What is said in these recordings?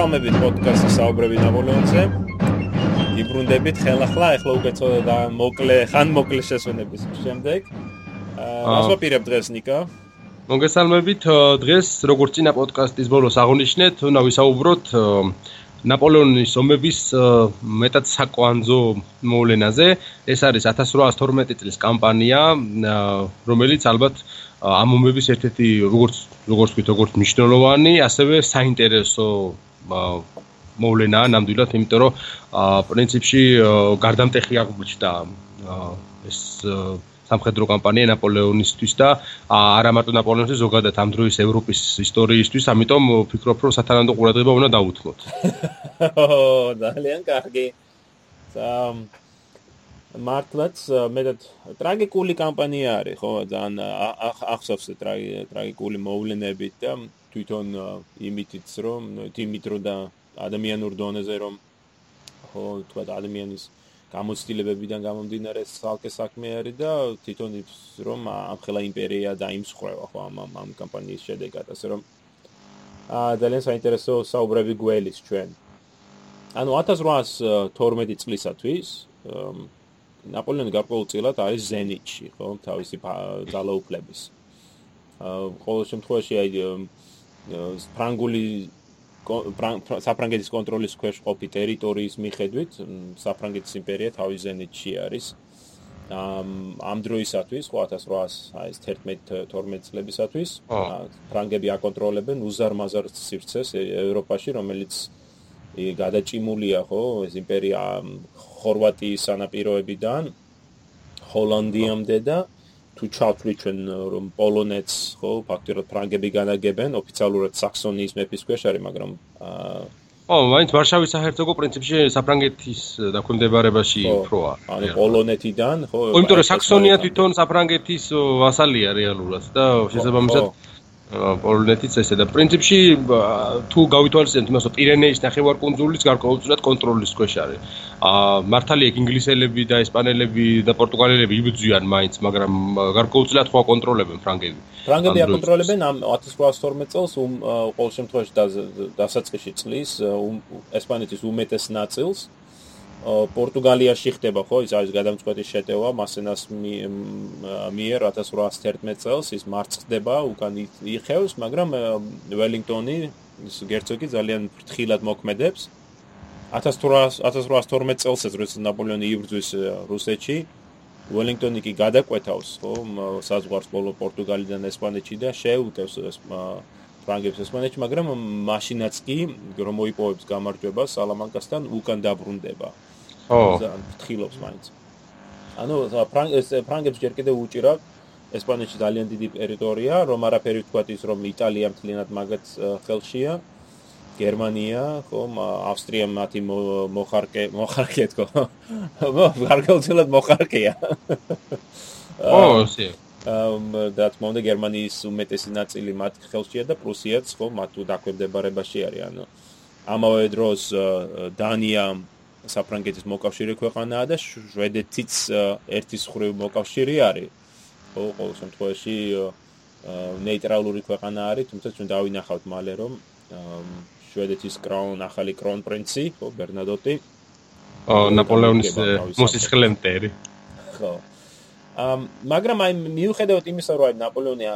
მოგესალმებით პოდკასტის საუბრები ნაპოლეონზე. იბრუნდებით ხელახლა, ეხლა უკვე ცოტა მოკლე, ხან მოკლე შესვენების შემდეგ. აა, რას ვაპირებ დღეს ნიკა? მოგესალმებით. დღეს როგორც წინა პოდკასტის ბოლოს აღნიშნეთ, უნდა ვისაუბროთ ნაპოლეონის ომების მეტად საკვანძო მოვლენაზე. ეს არის 1812 წლის კამპანია, რომელიც ალბათ ამ ომების ერთ-ერთი როგორც როგორც ვთქვით, როგორც მნიშვნელოვანი, ასევე საინტერესო მოვლენაა ნამდვილად, იმიტომ რომ პრინციპში გარდამტეხი აღმოჩნდა ეს სამხედრო კამპანია ნაპოლეონისთვის და არა მარტო ნაპოლეონისთვის, ზოგადად ამ დროის ევროპის ისტორიისთვის, ამიტომ ვფიქრობ, რომ სათანადო ყურადღება უნდა დაუთმოთ. ძალიან კარგი. სამ მართლაც მეტად ტრაგიკული კამპანია არის ხო ძალიან ახსოვს ტრაგიკული მოვლენები და თვითონ იმითიც რომ იმით რომ და ადამიანურ დონეზე რომ ხო თქვა ადამიანის გამოცდილებებიდან გამომდინარე სალკე საქმე არის და თვითონ ის რომ ამხელა იმპერია დაიმსხვრევა ხო ამ ამ კამპანიის შედეგად ასე რომ აა ძალიან საინტერესო საუბრები გველის ჩვენ ანუ 1812 წლისათვის ნაპოლეონი გარკვეულწილად არის ზენიტში, ხო, თავისი ძალაუფლების. აა ყოველ შემთხვევაში აი ფრანგული საფრანგეთის კონტროლის ქვეშ ყოფი ტერიტორიის მიხედვით საფრანგეთის იმპერია თავის ზენიტში არის. ამ ამ დროისათვის, ხო 1811-12 წლებისათვის, ფრანგები აკონტროლებენ უზარმაზარ სივრცეს ევროპაში, რომელიც გადაჭიმულია, ხო, ეს იმპერია ხორვატიის სანაპიროებიდან ჰოლანდიამდე და თუ ჩავთვლი ჩვენ რომ პოლონეთს ხო ფაქტობრივად ფრანგები განაგებენ ოფიციალურად საქსონიის მეფის ქვეშ არის მაგრამ აა ო, მაინც ვარშავის საჰერცოგო პრინციპში საფრანგეთის დაქვემდებარებაში პროა. ანუ პოლონეთიდან, ხო? იმიტომ რომ საქსონია თვითონ საფრანგეთის ვასალია რეალურად და შესაბამისად პოლონეთიც ესე და პრინციპში თუ გავითვალისწინებთ იმას რომ პირენეის ნახევარკუნძულის გარკვეულწილად კონტროლის ქვეშ არის. აა მართალია ინგლისელები და ესპანელები და პორტუგალელები იბრძვიან მაინც, მაგრამ გარკვეულწილად ხო აკონტროლებენ ფრანგები. ფრანგები აკონტროლებენ ამ 1812 წელს ყოველ შემთხვევაში დასაწყისში წლის ესპანეთის უმეტეს ნაწილს. პორტუგალიაში ხდება ხო? ის არის გადამწყვეტი შეტევა მასენას მიერ 1811 წელს ის მარცხდება უკან იხევს მაგრამ ველინგტონი ის герцоგი ძალიან ფრთხილად მოქმედებს. 1812 წელს ეძრვის ნაპოლეონი იბრძვის რუსეთში. ველინგტონი კი გადაკვეთავს ხო საზღვარს ბოლო პორტუგალიდან ესპანეთში და შეუტევს ფრანგებს ესპანეთში, მაგრამ მაშინაც კი რომ მოიპოვებს გამარჯვებას სალამანკასთან უკან დაბრუნდება. ხო ფრთხილობს მაინც. ანუ ფრანგებს ჯერ კიდევ უჭირა. ესპანეთში ძალიან დიდი ტერიტორია რომ არაფერი თქვა ის რომ იტალია მთლიანად მაგაც ხელშია. გერმანია ხომ ავსტრია მათი მოხარკე მოხარკე თქო. გარკვეულწილად მოხარკეა. ო სი ამ და თმონდა გერმანიის უმეტესი ნაწილი მათ ხელშია და პრუსიაც ხო მათ დაქვემდებარებაში არის ანუ ამავე დროს დანია საფრანგეთის მოკავშირე ქვეყანაა და შვედეთიც ერთის ხრივ მოკავშირე არის. ხო, ყოველ შემთხვევაში ნეიტრალური ქვეყანა არის, თუმცა ჩვენ დავინახავთ მალე რომ შვედეთის კრაუნ ახალი კრონპრინცი, ხო, ბერნადოტი. ო, ნაპოლეონის მოსისხლემტერი. ხო. ამ მაგრამ აი მიუხედავად იმისა რომ აი ნაპოლეონი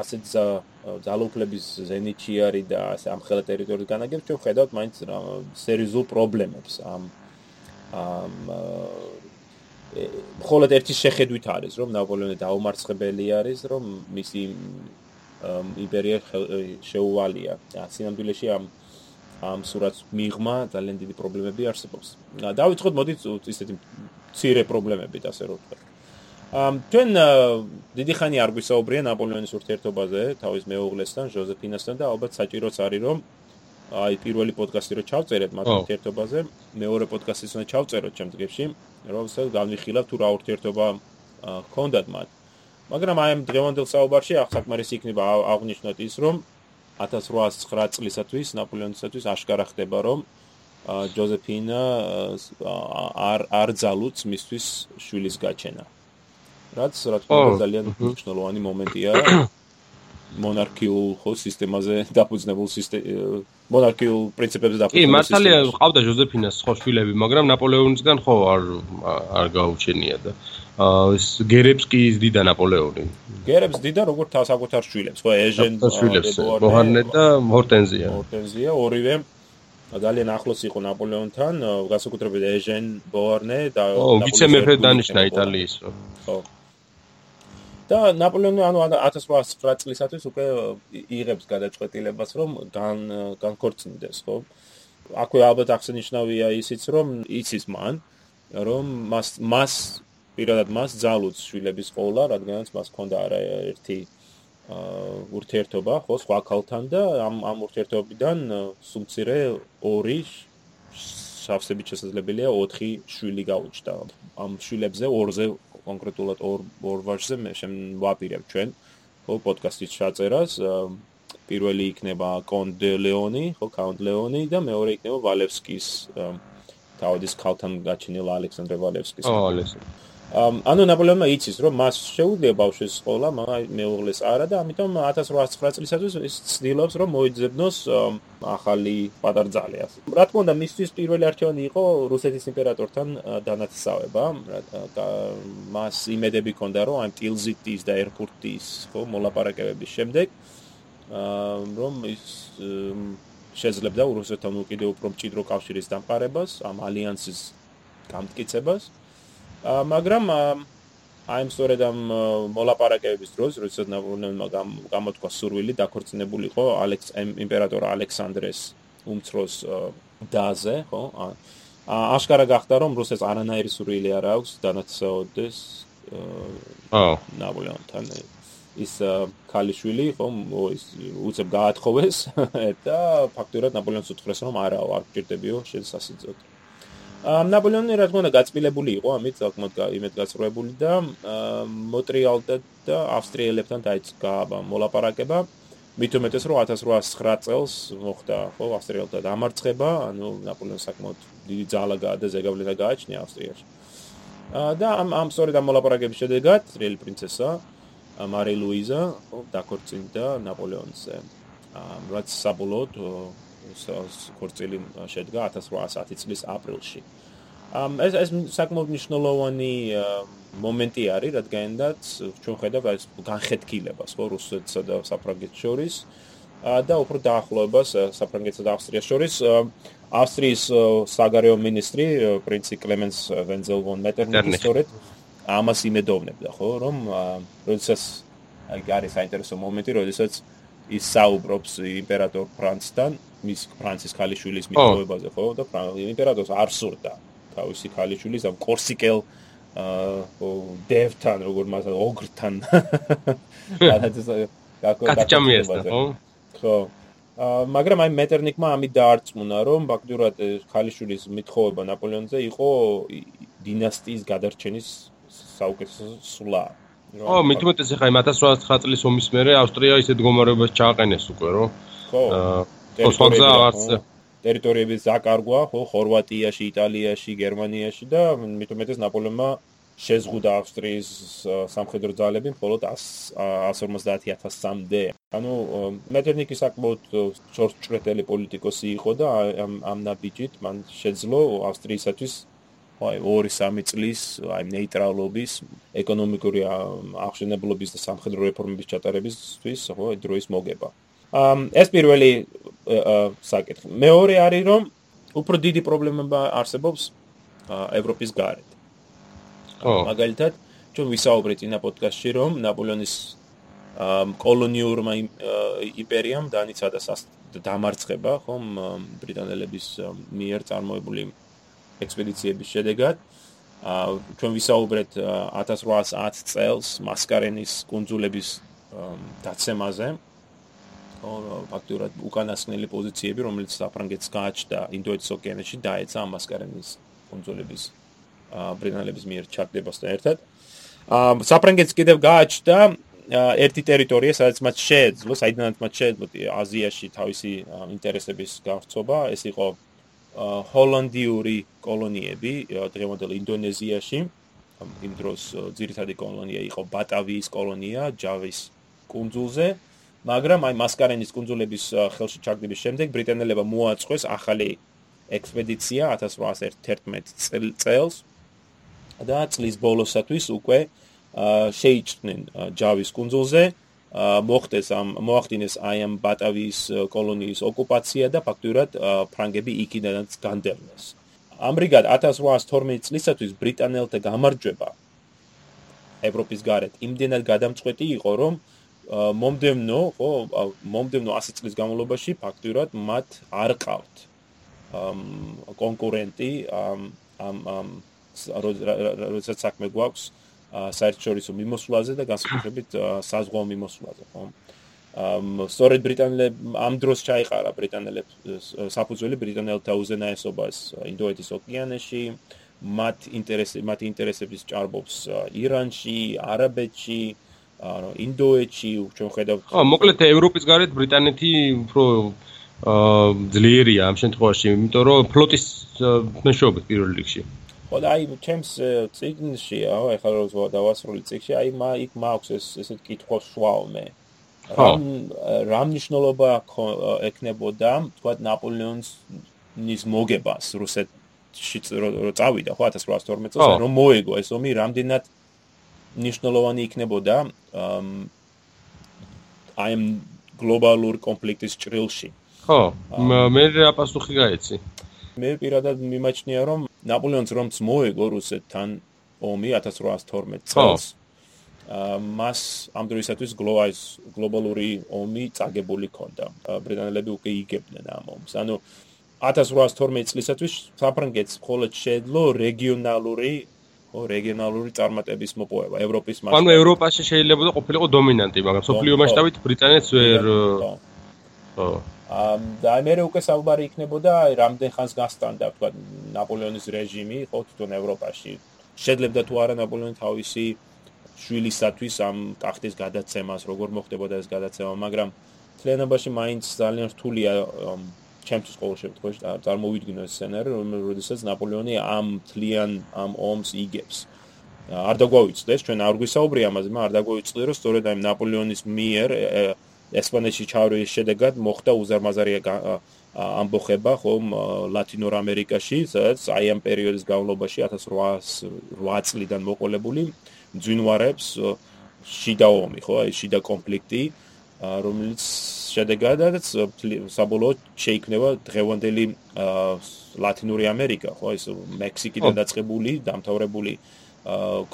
ასეთ ძალაუფლების ზენიტში არის და ასე ამ ხელა ტერიტორიას განაგებს ჩვენ ხედავთ მაინც სერიოზულ პრობლემებს ამ ამ მხოლოდ ერთი შეხედვით არის რომ ნაპოლეონი დაუმარცხებელი არის რომ მისი იმპერია შეუვალია სინამდვილეში ამ ამ სურათს მიღმა ძალიან დიდი პრობლემები არსებობს. დავიწყოთ მოდით ისეთი ცირე პრობლემებით ასე რომ ვთქვათ. ამ ჩვენ დიდი ხანი არ გვისაუბრია ნაპოლეონის ურთიერთობაზე თავის მეუღლესთან, ჟოზეფინასთან და ალბათ საჭიროც არის რომ აი პირველი პოდკასტი რო ჩავწერეთ მათ ურთიერთობაზე, მეორე პოდკასტიც უნდა ჩავწეროთ შემდგომში, რომელსაც განვიხილავ თუ რა ურთიერთობა ჰქონდათ მათ. მაგრამ აი ამ დღევანდელ საუბარში ახსაკმარისი იქნება აღნიშნოთ ის რომ 1809 წლისათვის ნაპოლეონისათვის აშკარა ხდება რომ ჯოზეფინა არ არ ძალუც მისთვის შვილის გაჩენა. რაც რა თქმა უნდა ძალიან მნიშვნელოვანი მომენტია. მონარქიულ ხო სისტემაზე დაფუძნებულ სისტემა მონარქიულ პრინციპებზე დაფუძნებული კი მართალია ყავდა ჟოზეფინას ხო შვილები მაგრამ ნაპოლეონისგან ხო არ არ გაუჩენია და ეს გერებს კი იზდიდა ნაპოლეონი. გერებს დიდა როგორც თავსაკუთარ შვილებს ხო ეჟენ შვილებს ბოჰარნე და მორტენზია მორტენზია ორივე ძალიან ახლოს იყო ნაპოლეონთან განსაკუთრებით ეჟენ ბოჰარნე და ო ვიცე-მეფე დანიშნა იტალიის ხო და ნაპოლეონი ანუ 1809 წლისათვის უკვე იღებს გადაწყვეტილებას რომ გან განქორწინდეს ხო? აქვე ალბათ აღსანიშნავია ისიც რომ იცის მან რომ მას მას პირადად მას ძალუც შვილების ყოლა რადგანაც მას ჰქონდა არაერთი ურთიერთობა ხო სხვა ქალთან და ამ ამ ურთიერთობიდან სულცირე ორი სავსებით შესაძლებელია 4 შვილი გაუჩნდა. ამ შვილებზე ორზე კონკრეტულად ორ ორ ვარშზე მე შემვაპირებ ჩვენ ხო პოდკასტის ჩაწერას. პირველი იქნება კონდ ლეონი ხო კაუნტ ლეონი და მეორე იქნება ვალევსკის თავის ქალთან გაჩენილ ალექსანდრე ვალევსკის ო ალექსანდრე ანუ ნაპოლეონმა იცის რომ მას შეუძლია ბავშვის სკოლა, მაგრამ მეუღლეს არა და ამიტომ 1809 წლისათვის ის ცდილობს რომ მოიძებნოს ახალი პატარძალი ასე. რა თქმა უნდა, მისთვის პირველი არჩევანი იყო რუსეთის იმპერატორთან დანათესავება. მას იმედები ჰქონდა რომ ამ ტილზიტის და ერფურტის ხო მოლაპარაკებების შემდეგ რომ ის შეძლებდა რუსეთთან უკიდე უფრო მჭიდრო კავშირის დამყარებას, ამ ალიანსის გამტკიცებას. მაგრამ აი ამ სწორედ ამ მოლაპარაკებების დროს, როდესაც ნაპოლეონმა გამოთქვა სურვილი დაქორწინებულიყო ალექს იმპერატორ ალექსანდრეს უმცროს დაზე, ხო? აშკარა გახდა რომ რუსეთს არანაირი სურვილი არ აქვს დანაცაოდეს აა ნაპოლეონთან ის კალიშვილი ხო ის უცებ გაათხოვეს და ფაქტურად ნაპოლეონს უთხრეს რომ არა არ გჭირდებიო შენ სასიძოთ. ნაპოლეონი რა თქმა უნდა გაწმილებული იყო ამით საკმაოდ იმედგაცრუებული და მოტრიალდა და ავსტრიელებთან დაიწყა მოლაპარაკება. მით უმეტეს რომ 1809 წელს მოხდა ხო ავსტრიელთა დამარცხება ანუ ნაპოლეონს საკმაოდ დიდი ძალა და ზეგავლენა გააჩნია ავსტრიაში. და ამ ამ სწორედ ამ მოლაპარაკების შედეგად ტრიელი პრინცესა მარი ლუიზა დაქორწინდა ნაპოლეონზე. რაც საბოლოოდ ქორწილი შედგა 1810 წლის აპრილში. ამ ეს ეს საკმაოდ მნიშვნელოვანი მომენტი არის, რადგანაც ჩვენ ხედავთ ეს განხეთქილებას ხო რუსეთსა და საფრანგეთს შორის და უფრო დაახლოებას საფრანგეთსა და ავსტრიას შორის. ავსტრიის საგარეო ministri პრინცი კლემენს ვენზელ ვონ მეტერნიხი სწორედ ამას იმედოვნებდა ხო რომ როდესაც აი არის საინტერესო მომენტი როდესაც ის საუბრობს იმპერატორ ფრანცთან მის ფრანცის ქალიშვილის მიტოვებაზე ხო? და იმპერატორს არ სურდა თავისი ქალიშვილის ამ კორსიკელ აა დევთან როგორ მას ოგრთან. კატჭამიესთან ხო? ხო. აა მაგრამ აი მეტერნიკმა ამით დაარწმუნა რომ ფაქტურად ქალიშვილის მithოვება ნაპოლეონზე იყო დინასტიის გადარჩენის საუკეთესო სულა ო მithumetes ხა იმ 1809 წლის ომის მერე ავსტრია ისეთ მდგომარეობას ჩააყენეს უკვე რო ხო აა ტერიტორიების ტერიტორიების ზაკარგვა, ხო, ხორვატიაში, იტალიაში, გერმანიაში და მithumetes ნაპოლეონმა შეზღუდა ავსტრიის სამხედრო ძალები მხოლოდ 150000-მდე. ანუ მეტერნიკი საკმაოდ ჩორჭრეტელი პოლიტიკოსი იყო და ამ ამ ნაბიჯით მან შეძლო ავსტრიისათვის აი 2-3 წლის აი ნეიტრალობის, ეკონომიკური აღშენებლობის და სამხედრო რეფორმების ჩატარებისთვის, ხო, დროის მოგება. ეს პირველი საკითხი. მეორე არის რომ უფრო დიდი პრობლემა არსებობს ევროპის გარეთ. ო მაგალითად, ჩვენ ვისაუბრეთ ინა პოდკასტში რომ ნაპოლეონის კოლონიურმა იმპერიამ დანიცადა დამარცხება, ხომ, ბრიტანელების მიერ წარმოებული ექსპედიციების შედეგად. აა ჩვენ ვისაუბრეთ 1810 წელს მასკარენის კუნძულების დაცემაზე. ფაქტურად უკანასკნელი პოზიციები, რომელიც საფრანგეთს გააჩნდა ინდოეთის ოკეანეში, დაეცა მასკარენის კონძოლების ბრიტანელების მიერ ჩაგდებასთან ერთად. საფრანგეთს კიდევ გააჩნდა ერთი ტერიტორია, სადაც მათ შეეძლო, საიდანაც მათ შეეძლო აზიაში თავისი ინტერესების გავრცობა, ეს იყო ჰოლანდიური კოლონიები, დღევანდელ ინდონეზიაში. იმ დროს ძირითადი კოლონია იყო ბატავიის კოლონია, ჯავის კუნძულზე. მაგრამ აი მასკარენის კუნძულების ხელში ჩაგდების შემდეგ ბრიტანელებმა მოაწყვეს ახალი ექსპედიცია 1811 წელს და წლის ბოლოსათვის უკვე შეიჭრნენ ჯავის კუნძულზე მოხდეს ამ მოახდინეს აი ამ ბატავიის კოლონიის ოკუპაცია და ფაქტურად ფრანგები იქიდანაც განდევნეს. ამრიგად 1812 წლისათვის ბრიტანელთა გამარჯვება ევროპის გარეთ იმდენად გადამწყვეტი იყო, რომ მომდევნო, ხო, მომდევნო 100 წლის განმავლობაში ფაქტურად მათ არ ყავთ კონკურენტი ამ ამ როდესაც საქმე გვაქვს საერთაშორისო მიმოსვლაზე და განსაკუთრებით საზღვაო მიმოსვლაზე, ხო? ამ სწორედ ბრიტანელებ ამ დროს ჩაიყარა ბრიტანელებს საფუძველი ბრიტანელთა უზენაესობას ინდოეთის ოკეანეში, მათ ინტერესი მათ ინტერესების ჭარბობს ირანში, არაბეთში, ანუ ინდოეთში, ჩვენ ხედავთ. ხო, მოკლედ ევროპის გარეთ ბრიტანეთი უფრო აა ძლიერია ამ შემთხვევაში, იმიტომ რომ ფლოტის მეშვეობით პირველ რიგში. ხო, და აი ჩემს ციგნში, აუ, ეხლა რო დავასრულე ციგში, აი მა იქ მაქვს ეს ესეთ კითხვა შუაო მე. რამ რამ ნიშნულობა ექნებოდა, თქვა ნაპოლეონის ნის მოგებას რუსეთში რო წავიდა, ხო 1812 წელს, რომ მოეგო ეს ომი, რამდენად ნიშნულოვანი იქნებოდა აი ამ გლობალურ კონფლიქტის ჭრილში. ხო, მე რა პასუხი გაეცი? მე პირადად მიმაჩნია რომ ნაპოლეონს რომც მოეგო რუსეთთან ომი 1812 წელს მას ამ დროისათვის გლობალის გლობალური ომი წაგებული ქონდა ბრიტანელები უკვე იგებდნენ ამ ომს ანუ 1812 წლისათვის საფრანგეთს მხოლოდ შეძლო რეგიონალური ო რეგიონალური წარმატების მოპოვება ევროპის მასშტაბით. ანუ ევროპაში შეიძლება ყოფილიყო დომინანტი, მაგრამ სოფლიო მასშტაბით ბრიტანეთს ვერ ხო. და მე უკვე საუბარი იქნებოდა აი რამდენ ხანს გასტანდა თქვა ნაპოლეონის რეჟიმი ხო თვითონ ევროპაში. შეძლებდა თუ არა ნაპოლეონი თავისი შვილისათვის ამ ტახტის გადაცემას როგორ მოხდებოდა ეს გადაცემა მაგრამ თლიანობაში მაინც ძალიან რთულია ჩემთვის ყოველ შემთხვევაში წარმოვიდგინო ეს სცენარი რომელსაც ნაპოლეონი ამ თლიან ამ ომს იგებს. არ დაგვაუწყდეს ჩვენ არ გვისაუბრია ამაზე მაგრამ არ დაგვაუწყდეს რომ სწორედ აი ნაპოლეონის მიერ ესპანეთში ჩავრის შედეგად მოხდა უზარმაზარი ამბოხება ხომ ლათინურ ამერიკაში, სადაც აი ამ პერიოდის განმავლობაში 1808 წლიდან მოყოლებული ძვინვარებს შიდა ომი, ხო, აი შიდა კონფლიქტი, რომელიც შედეგადაც საბოლოოდ შეიქმნება დღევანდელი ლათინური ამერიკა, ხო, ეს მექსიკიდან დაწყებული, დამთავრებული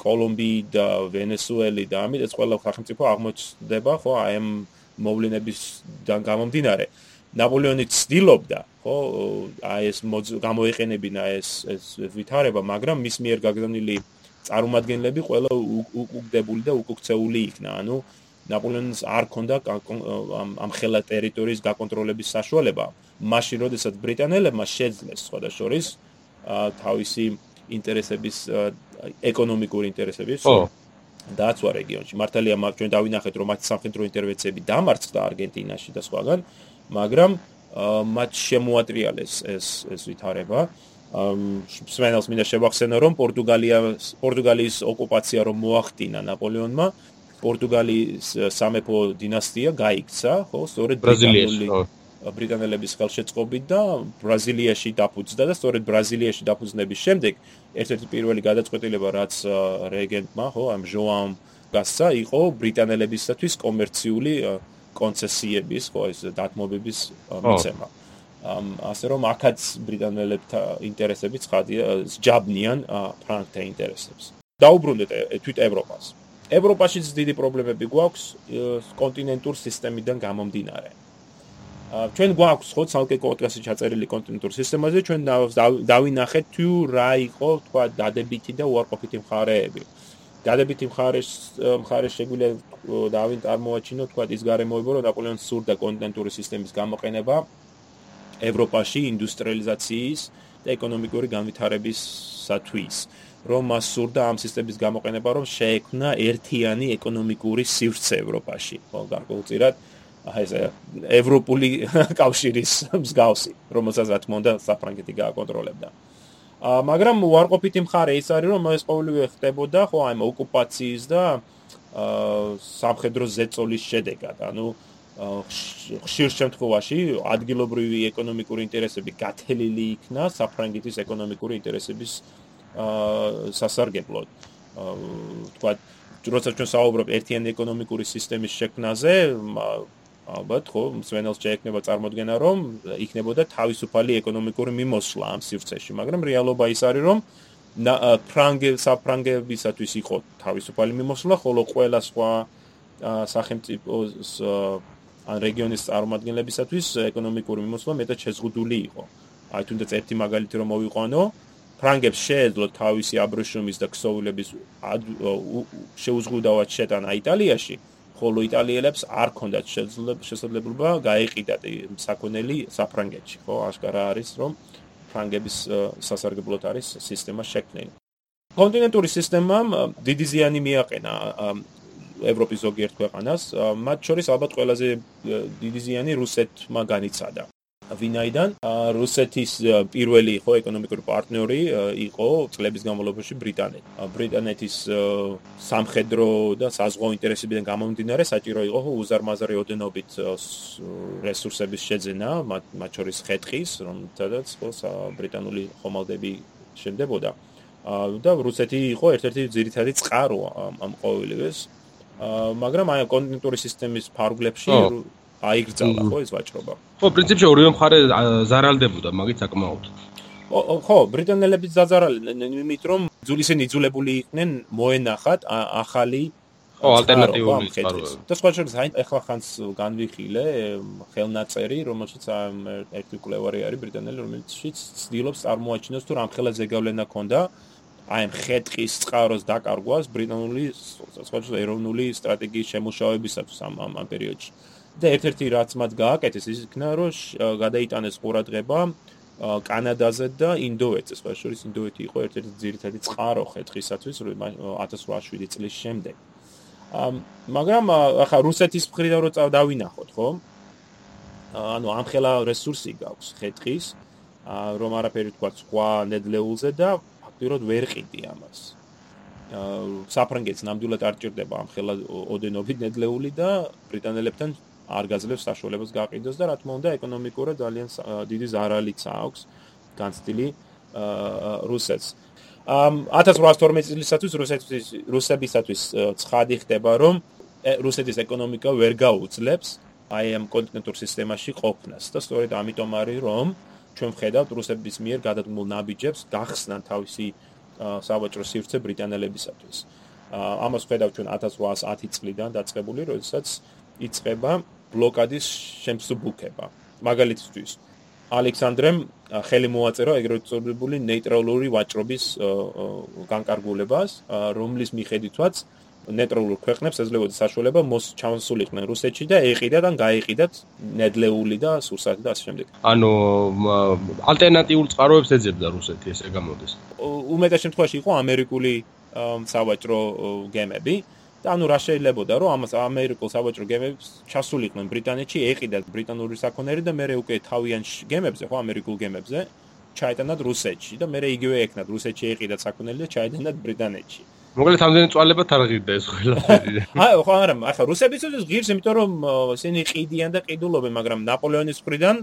კოლუმბიი და ვენესუელი და ამით ეს ყველა სახელმწიფო აღმოჩნდება, ხო, აი ამ მოვლენებისგან გამომდინარე ნაპოლეონი ცდილობდა ხო აი ეს გამოიყენებინა ეს ეს ვითარება მაგრამ მის მიერ გაგზავნილი წარმომადგენლები ყველა უკუგდებული და უკუქცეული იქნა. ანუ ნაპოლეონს არ ქონდა ამ ხელა ტერიტორიის გაკონტროლების საშუალება. მაშინ როდესაც ბრიტანელებმა შეძლეს სხვადასხვის თავისი ინტერესების ეკონომიკური ინტერესების ხო დააცვა რეგიონში. მართალია ჩვენ დავინახეთ რომ მათ სამხედრო ინტერვენციები დამარცხდა არგენტინაში და სხვაგან, მაგრამ მათ შემოატრიალეს ეს ეს ვითარება. სვენელს მინდა შევახსენო რომ პორტუგალია პორტუგალიის ოკუპაცია რომ მოახდინა ნაპოლეონმა პორტუგალიის სამეფო დინასტია გაიქცა, ხო, სწორედ ბრაზილიაში. ბრიტანელების ხელშეწყობით და ბრაზილიაში დაფუძნდა და სწორედ ბრაზილიაში დაფუძნების შემდეგ ერთ-ერთი პირველი გადაწყვეტილება რაც რეგენტმა ხო ამ ჟოამ გასცა იყო ბრიტანელებისათვის კომერციული კონცესიების ხო ეს დათმობების მიცემა. ამ ასე რომ აქაც ბრიტანელებთა ინტერესები ცხადია ჯაბნიან ფრანგთა ინტერესებს. დაუბრუნდეთ თვით ევროპას. ევროპაშიც დიდი პრობლემები გვაქვს კონტინენტურ სისტემიდან გამომდინარე ჩვენ გვაქვს ხო ცალკე კონტრასი ჩაწერილი კონტინენტურ სისტემაზე ჩვენ დავინახეთ თუ რა იყო თქვა დადებითი და უარყოფითი მხარეები. დადებითი მხარეს მხარეს შეგვიძლია დავინ წარმოაჩინოთ თქვა ის გარემოება რომ ნაპოლეონს სურდა კონტინენტური სისტემის გამოყენება ევროპაში ინდუსტრიალიზაციის და ეკონომიკური განვითარებისათვის რომ მას სურდა ამ სისტემის გამოყენება რომ შეექმნა ერთიანი ეკონომიკური სივრცე ევროპაში. ხო გარკვეულწილად აი ეს ევროპული კავშირის მსგავსი, რომელსაც რა თქმა უნდა საფრანგეთი გააკონტროლებდა. აა მაგრამ უარყოფითი მხარე ის არის, რომ ეს ყოველივე ხდებოდა ხო აი ოკუპაციის და აა სამხედრო ზეწოლის შედეგად. ანუ ხშირ შემთხვევაში ადგილობრივი ეკონომიკური ინტერესები გათელილი იქნა საფრანგეთის ეკონომიკური ინტერესების აა სასარგებლოდ. აა თქვა, როცა ჩვენ საუბრობ ერთიანი ეკონომიკური სისტემის შექმნაზე, ალბათ ხო, მსვენელს შეექმნება წარმოქმნა, რომ იქნებოდა თავისუფალი ეკონომიკური მიმოსვლა ამ სივრცეში, მაგრამ რეალობა ის არის, რომ ფრანგე საფრანგებისათვის იყო თავისუფალი მიმოსვლა, ხოლო ყველა სხვა სახელმწიფოს ან რეგიონის წარმომადგენლებისათვის ეკონომიკური მიმოსვლა მეტად შეზღუდული იყო. აი თუნდაც ერთი მაგალითი რომ მოვიყვანო, ფრანგებს შეეძლო თავისი აბრეშუმის და ქსოვილების შეუზღუდავად შეტანა იტალიაში, ხოლო იტალიელებს არ ქონდათ შესაძლებლობა გაეყიდათ საქონელი საფრანგეთში, ხო? აშკარა არის რომ ფრანგების სასარგებლოდ არის სისტემა შექმნილი. კონტინენტური სისტემამ დიდი ზიანი მიაყენა ევროპის ზოგიერთ ქვეყანას, მათ შორის ალბათ ყველაზე დიდი ზიანი რუსეთმა განიცადა. ვინაიდან რუსეთის პირველი ხო ეკონომიკური პარტნიორი იყო წლების განმავლობაში ბრიტანეთი. ბრიტანეთის სამხედრო და საზღვაო ინტერესებიდან გამომდინარე საჭირო იყო უზარმაზარი ოდენობით რესურსების შეძენა, მათ შორის ხეთხის, რომელთაც ხო ბრიტანული ხომალდები შენდებოდა. და რუსეთი იყო ერთ-ერთი ძირითადი წყარო ამ ყოველივეს. მაგრამ აი კონტინენტური სისტემის ფარგლებში აიგრძალა ხო ეს ვაჭრობა. ხო, პრინციპში ორივე მხარე ზარალდებოდა მაგით საკმაოდ. ხო, ბრიტანელები ზაზარალებდნენ, იმიტომ რომ ძულისენ იძულებული იყვნენ მოენახათ ახალი ხო, ალტერნატიული წყაროები. და სხვა შორის აი ახლა ხანს განვიხილე ხელნაწერი, რომელშიც ერთი კლევარი არის ბრიტანელი, რომელიც ცდილობს წარმოაჩინოს თუ რამხელა ზეგავლენა ქონდა აი ხეთყის წყაროს დაკარგვას ბრიტანული სხვა შორის ეროვნული სტრატეგიის შემუშავებისათვის ამ ამ პერიოდში. და ერთ-ერთი რაც მათ გააკეთეს ის იქნა რომ გადაიტანეს ყურადღება კანადაზე და ინდოეთზე. სხვა შორის ინდოეთი იყო ერთ-ერთი ძირითადი წყარო ხეთხისათვის 1807 წლის შემდეგ. მაგრამ ახლა რუსეთის მხრიდან რო დავინახოთ, ხო? ანუ ამ ხელა რესურსი გაქვს ხეთხის, რომ არაფერი თქვა სხვა ნედლეულზე და ფაქტობრივად ვერ ყიდი ამას. საფრანგეთს ნამდვილად არ ჭირდება ამ ხელა ოდენობით ნედლეული და ბრიტანელებთან არ გაძლევს საშუალებას გაყიდოს და რა თქმა უნდა ეკონომიკურად ძალიან დიდი ზარალიც აქვს განცდილი რუსეთს. ამ 1812 წლისათვის რუსეთის რუსებისათვის ცხადი ხდება რომ რუსეთის ეკონომიკა ვერ გაუძლებს აი ამ კონტინენტურ სისტემაში ყოფნას და სწორედ ამიტომ არის რომ ჩვენ ვხედავთ რუსების მიერ გადადგმულ ნაბიჯებს გახსნან თავისი სავაჭრო სივრცე ბრიტანელებისათვის. ამას ვხედავთ ჩვენ 1810 წლიდან დაწყებული, როდესაც იწება ბლოკადის შემსუბუქება. მაგალითისთვის, ალექსანდრემ ხელი მოაწერა ეგრეთ წოდებული ნეიტრალური ვაჭრობის განკარგულებას, რომლის მიხედვითაც ნეიტრალურ ქვეყნებს ეძლებოდა საშუალება მოსჩავსულიყვნენ რუსეთში და ეყიდათ ან გაეყიდათ ნედლეული და სურსათი და ასე შემდეგ. ანუ ალტერნატიულ წყაროებს ეძებდა რუსეთი ესე გამოდის. უმეტეს შემთხვევაში იყო ამერიკული სავაჭრო გემები. და ანუ რა შეიძლებაოდა რომ ამას ამერიკულ საბაჭრო გემებს ჩასულიყვნენ ბრიტანეთში ეყიდათ ბრიტანული საქონელი და მეორე უკვე თავიან გემებზე ხო ამერიკულ გემებზე ჩაიტანათ რუსეთში და მეორე იგივე ეკნათ რუსეთში ეყიდათ საქონელი და ჩაიტანათ ბრიტანეთში. მოკლედ ამდენი წვალებად არ ღირდა ეს ყველაფერი აი ხო არა ახლა რუსებისთვის ღირს იმიტომ რომ ისინი ყიდიან და ყიდულობენ მაგრამ ნაპოლეონის მხრიდან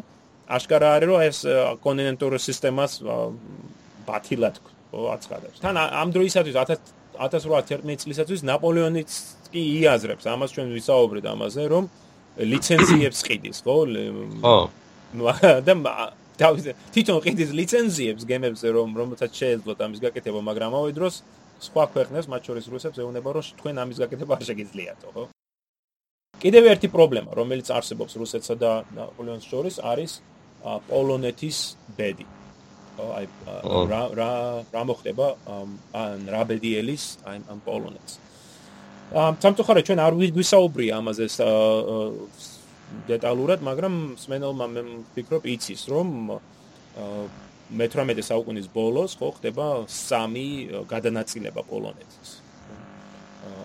აშკარა არის რომ ეს კონტინენტურ სისტემას ბათილად აცხადებს. თან ამ დროისათვის 1811 წლისათვის ნაპოლეონიც კი იაზრებს ამას ჩვენ ვისაუბრეთ ამაზე რომ ლიცენზიებს ყიდის ხო? ხო. და თვითონ ყიდის ლიცენზიებს გემებზე რომ რომელსაც შეეძლოთ ამის გაკეთება მაგრამ ამავე დროს სხვა ქვეყნებს მათ შორის რუსებს ეუბნება რომ თქვენ ამის გაკეთება არ შეგიძლიათო ხო კიდევ ერთი პრობლემა რომელიც არსებობს რუსეთსა და ნაპოლეონის შორის არის პოლონეთის ბედი აი რა რა რა მოხდება ან რა ბედიელის აი ამ პოლონეთს. ამ სამწუხაროდ ჩვენ არ ვისაუბრია ამაზე დეტალურად, მაგრამ სმენელმა მე ვფიქრობ იცის რომ მე-18 საუკუნის ბოლოს ხო ხდება სამი გადანაწილება პოლონეთის.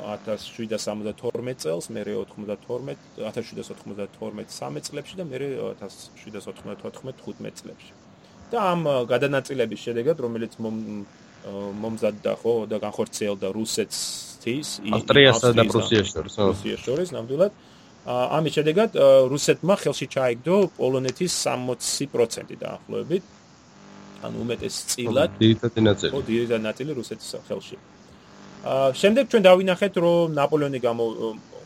1772 წელს, მე 92 1792 13 წლებში და მე 1794 წლებში. და ამ გადანაწილების შედეგად რომელიც მომზადდა ხო და განხორციელდა რუსეთს ავსტრიასა და პრუსიას შორის ნამდვილად ამის შედეგად რუსეთმა ხელში ჩაიგდო პოლონეთის 60% დაახლოებით. ანუ უმეტეს წილად დიდად ნაწილი. ხო, დიდად ნაწილი რუსეთის ხელში. აა შემდეგ ჩვენ დავინახეთ, რომ ნაპოლეონი გამო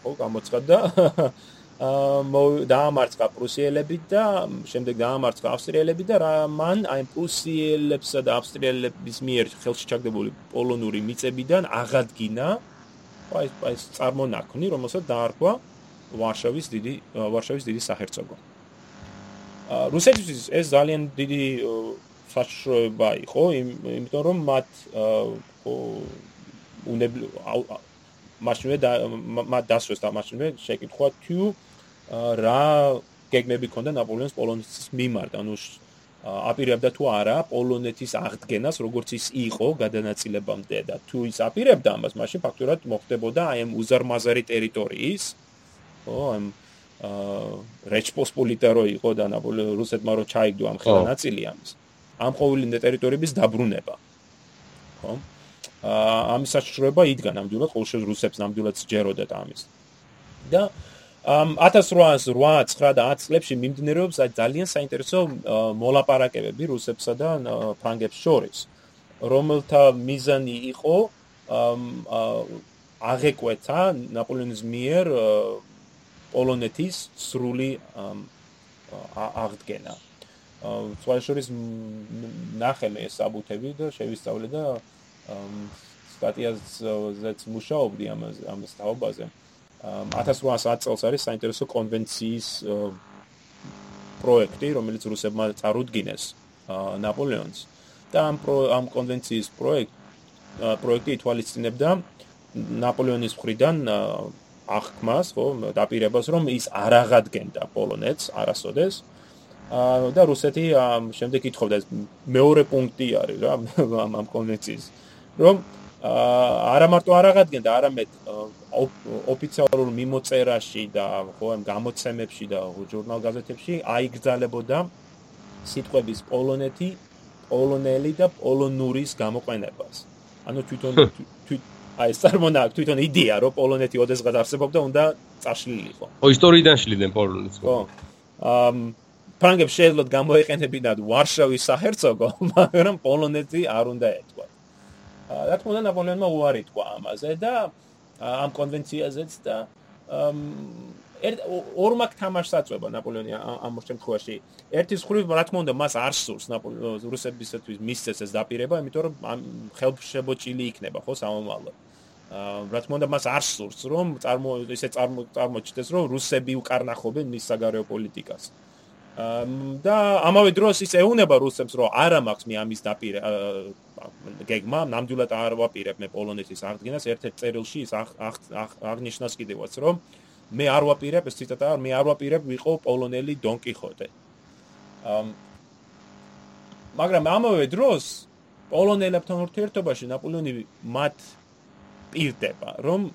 ხო გამოცხადდა დაამარცხა პრუსიელები და შემდეგ დაამარცხა ავსტრიელები და მან აი პრუსიელებსა და ავსტრიელების მიერ ხელში ჩაგდებული პოლონური მიწებიდან აღადგინა აი აი წარმონაქმნი, რომელსაც დაარქვა ვარშავის დიდი ვარშავის დიდი საჰერცოგო. აა რუსეთის ეს ძალიან დიდი საშუალება იყო, იმიტომ რომ მათ ხო უნებლი მაშინვე და მათ დასვეს და მაშინვე შეკითხვა თუ რა გეგმები ქონდა ნაპოლეონის პოლონეთის მიმართ, ანუ აპირებდა თუ არა პოლონეთის აღდგენას, როგორც ის იყო გადანაწილებამდე და თუ ის აპირებდა ამას, მაშინ ფაქტურად მოხდებოდა აი ამ უზარმაზარი ტერიტორიის, ხო, ამ აა რეჩპოსპოლიტა რო იყო და ნაპოლეონი რუსეთმა რო ჩაიგდო ამ ხელა ნაწილი ამის. ამ ყოველი ტერიტორიების დაბრუნება. ხო? აა ამის საშუალება იდგა ნამდვილად ყოველ შემთხვევაში რუსებს ნამდვილად სჯეროდათ ამის. და ამ 1808 9 და 10 წლებში მიმდინარეობს ძალიან საინტერესო მოლაპარაკებები რუსებსა და ფრანგებს შორის რომელთა მიზანი იყო აღეკვეთა ნაპოლეონის მიერ პოლონეთის სრული აღდგენა. სხვაშორის ნახე მე საბუთები და შევისწავლე და სტატიაზეც მუშაობდი ამაზე ამას თაობაზე. 1810 წელს არის საინტერესო კონვენციის პროექტი, რომელიც რუსებმა წარუდგინეს ნაპოლეონს. და ამ ამ კონვენციის პროექტ პროექტი ითვალისწინებდა ნაპოლეონის მხრიდან აღქმას, ხო, დაპირებას, რომ ის არ აღადგენდა პოლონეთს არასოდეს. აა და რუსეთი შემდეგ ითხოვდა ეს მეორე პუნქტი არის რა ამ კონვენციის, რომ არა მარტო არ აღადგენდა, არამედ ოფიციალურ მიმოწერაში და ხო ამ გამოცემებში და ჟურნალ გაზეთებში აიგზალებოდა სიტყვების პოლონეთი, პოლონელი და პოლონურის გამოყენებას. ანუ თვითონ აი წარმონა თვითონ იდეა რომ პოლონეთი ოდესღაც არსებობდა უნდა წაშლილიყო. ო ისტორიიდან შლიდნენ პოლონეთს. ხო. ამ ფრანგებს შეიძლება გამოიყენებინათ ვარშავის საჰერცოგო, მაგრამ პოლონეთი არ უნდა ეთქვა. რა თქმა უნდა ნაპოლეონმა უარი თქვა ამაზე და ამ კონვენციაზეც და ორმა თამაშს აწובה ნაპოლეონი ამ შემთხვევაში. ერთის ხრივ რა თქმა უნდა მას არ სურს ნაპოლეონის რუსებისათვის მისცეს ეს დაპირება, იმიტომ რომ ხელშემოჭილი იქნება ხო სამომავლოდ. რა თქმა უნდა მას არ სურს რომ წარმო ისე წარმოჩნდეს რომ რუსები უკარნახობენ მის საგარეო პოლიტიკას. აა და ამავე დროს ის ეუნება რუსებს რომ არა მაქვს მე ამის დაპირე გეგმა ნამდვილად არ ვაპირებ მე პოლონეთის აღდგენას ერთ-ერთ წერილში ის აღნიშნავს კიდევაც რომ მე არ ვაპირებ ეს ციტატა მე არ ვაპირებ ვიყო პოლონელი დონ კიხოტე. მაგრამ ამავე დროს პოლონელებთან ურთიერთობაში ნაპოლეონი მათ პირდება რომ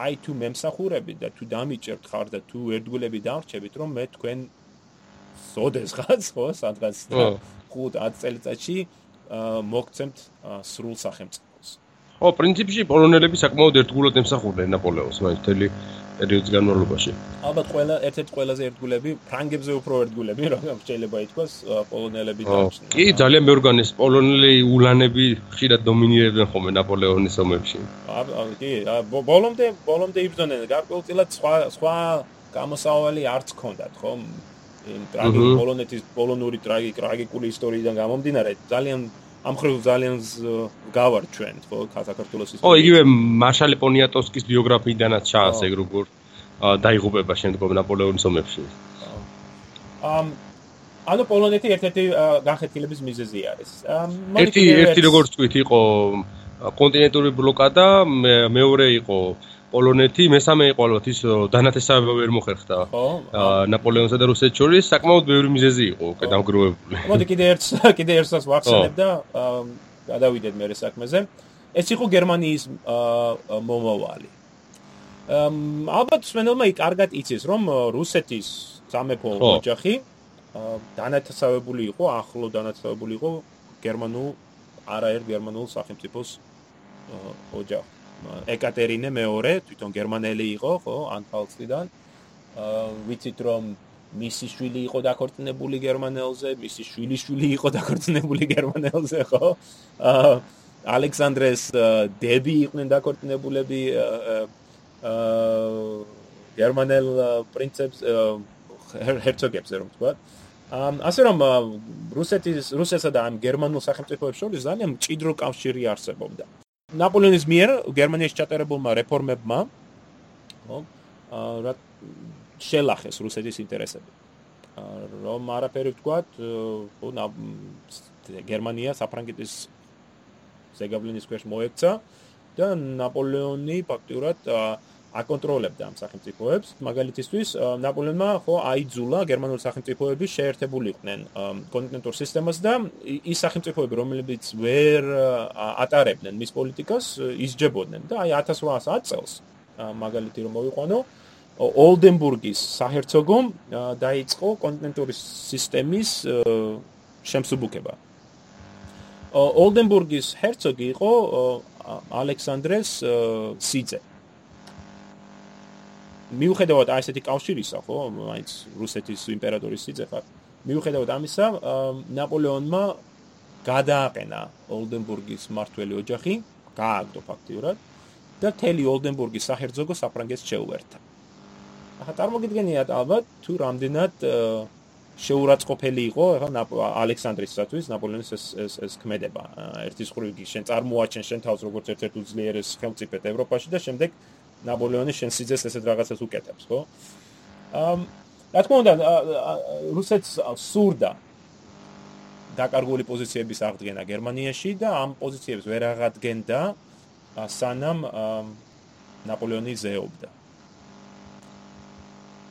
აი თუ მემსახურები და თუ დამიჭერთ ხარ და თუ ერთგულები დამრჩებით რომ მე თქვენ სოდესღაც ხო სადღაც 5-10 წელიწადში მოგცემთ სრულ სახელმწიფოს. ხო, პრინციპში პოლონელები საკმაოდ ერთგულად ემსახურდნენ ნაპოლეონს მაინთელი პერიოდის განმავლობაში. ალბათ ყველა ერთ-ერთ ყველაზე ერთგულები ფრანგებზე უფრო ერთგულები რომ შეიძლება ითქვას პოლონელები დაჩნდნენ. კი, ძალიან მეორგანეს პოლონელი ულანები ხშირად დომინირებდნენ ხოლმე ნაპოლეონის ომებში. აა კი, ბოლომდე ბოლომდე იბრძოდნენ გარკვეულწილად სხვა სხვა გამოსავალი არც ქონდათ, ხო? ტრაგიკული პოლონეთის პოლონური ტრაგიკული ისტორიიდან გამომდინარე ძალიან ამხრივ ძალიან გავარ ჩვენ ხო საქართველოს ისტორია. ო იგივე მარშალ პონიატოვსკის ბიოგრაფიიდანაც ჩანს ეგ როგორ დაიღუპება შემდგომ ნაპოლეონის ომებში. ამ ანუ პოლონეთი ერთ-ერთი განხეთქილების მიზეზი არის. ერთი ერთი როგორც თქვით იყო კონტინენტური ბლოკადა, მეორე იყო პოლონეთი, მესამე იყო ალბათ ის დანათესავება ვერ მოხერხდა. ხო. ნაპოლეონსა და რუსეთს შორის საკმაოდ ბევრი მიზეზი იყო უკვე დამგროვებული. მოდი კიდე ერთს კიდე ერთს ვახსენებ და გადავიდეთ მე საქმეზე. ეს იყო გერმანიის მომავალი. ალბათ სვენელმა იქ კარგად იცის რომ რუსეთის სამეფო ოჯახი დანათესავებული იყო, ახლო დანათესავებული იყო გერმანულ არაერთ გერმანულ სახელმწიფოს ოჯახს. ეკატერინე მეორე, თვითონ გერმანელი იყო, ხო, ანტალციდან. ვიცით რომ მისი შვილი იყო დაქორწინებული გერმანელზე, მისი შვილი შვილი იყო დაქორწინებული გერმანელზე, ხო? აა ალექსანდრეს დები იყვნენ დაქორწინებულები აა გერმანელ პრინცებს ჰერცოგებს რომ თქვა. ასე რომ რუსეთის რუსეთსა და ამ გერმანულ სახელმწიფოებს შორის ძალიან მჭიდრო კავშირი არსებობდა. ნაპოლეონის მიერ გერმანიაში ჩატარებულმა რეფორმებმა ხო რა შელახეს რუსეთის ინტერესები. რომ არაფერი ვთქვათ, ხო გერმანია საფრანგეთის ზეგავლენის ქვეშ მოექცა და ნაპოლეონი ფაქტურად აკონტროლებდა ამ სახელმწიფოებს. მაგალითისთვის, ნაპოლეონმა ხო აიძულა გერმანული სახელმწიფოები შეერთებულიყვნენ კონტინენტურ სისტემას და ის სახელმწიფოები, რომლებიც ვერ ატარებდნენ მის პოლიტიკას, ისჯებოდნენ და აი 1810 წელს მაგალითი რომ მოვიყვანო, ოლდენბურგის საჰერცოგომ დაიწყო კონტინენტური სისტემის შემსუბუქება. ოლდენბურგის ჰერცოგი იყო ალექსანდრეს სიძე. მიუხედავად ასეთი კავშირისა, ხო, მაინც რუსეთის იმპერატორის სიძე ხარ. მიუხედავად ამისა, ნაპოლეონმა გადააყენა ოლდენბურგის მართველი ოჯახი, გააგდო ფაქტიურად და თელი ოლდენბურგის საჰერცოგო საფრანგეთს შეუერთა. ახლა წარმოგიდგენიათ ალბათ თუ რამდენად შეურაცხყოფელი იყო ახლა ალექსანდრისათვის ნაპოლეონის ეს ეს ეს ქმედება ერთის ხრივი შენ წარმოაჩენ შენ თავს როგორც ერთ-ერთ უძლიერეს ხელმწიფედ ევროპაში და შემდეგ ნაპოლეონი შენ სიძეს ესეთ რაღაცას უკეთებს ხო ამ რა თქმა უნდა რუსეთს სურდა დაკარგული პოზიციების აღდგენა გერმანიაში და ამ პოზიციებს ვერ აღადგენდა სანამ ნაპოლეონი ზეობდა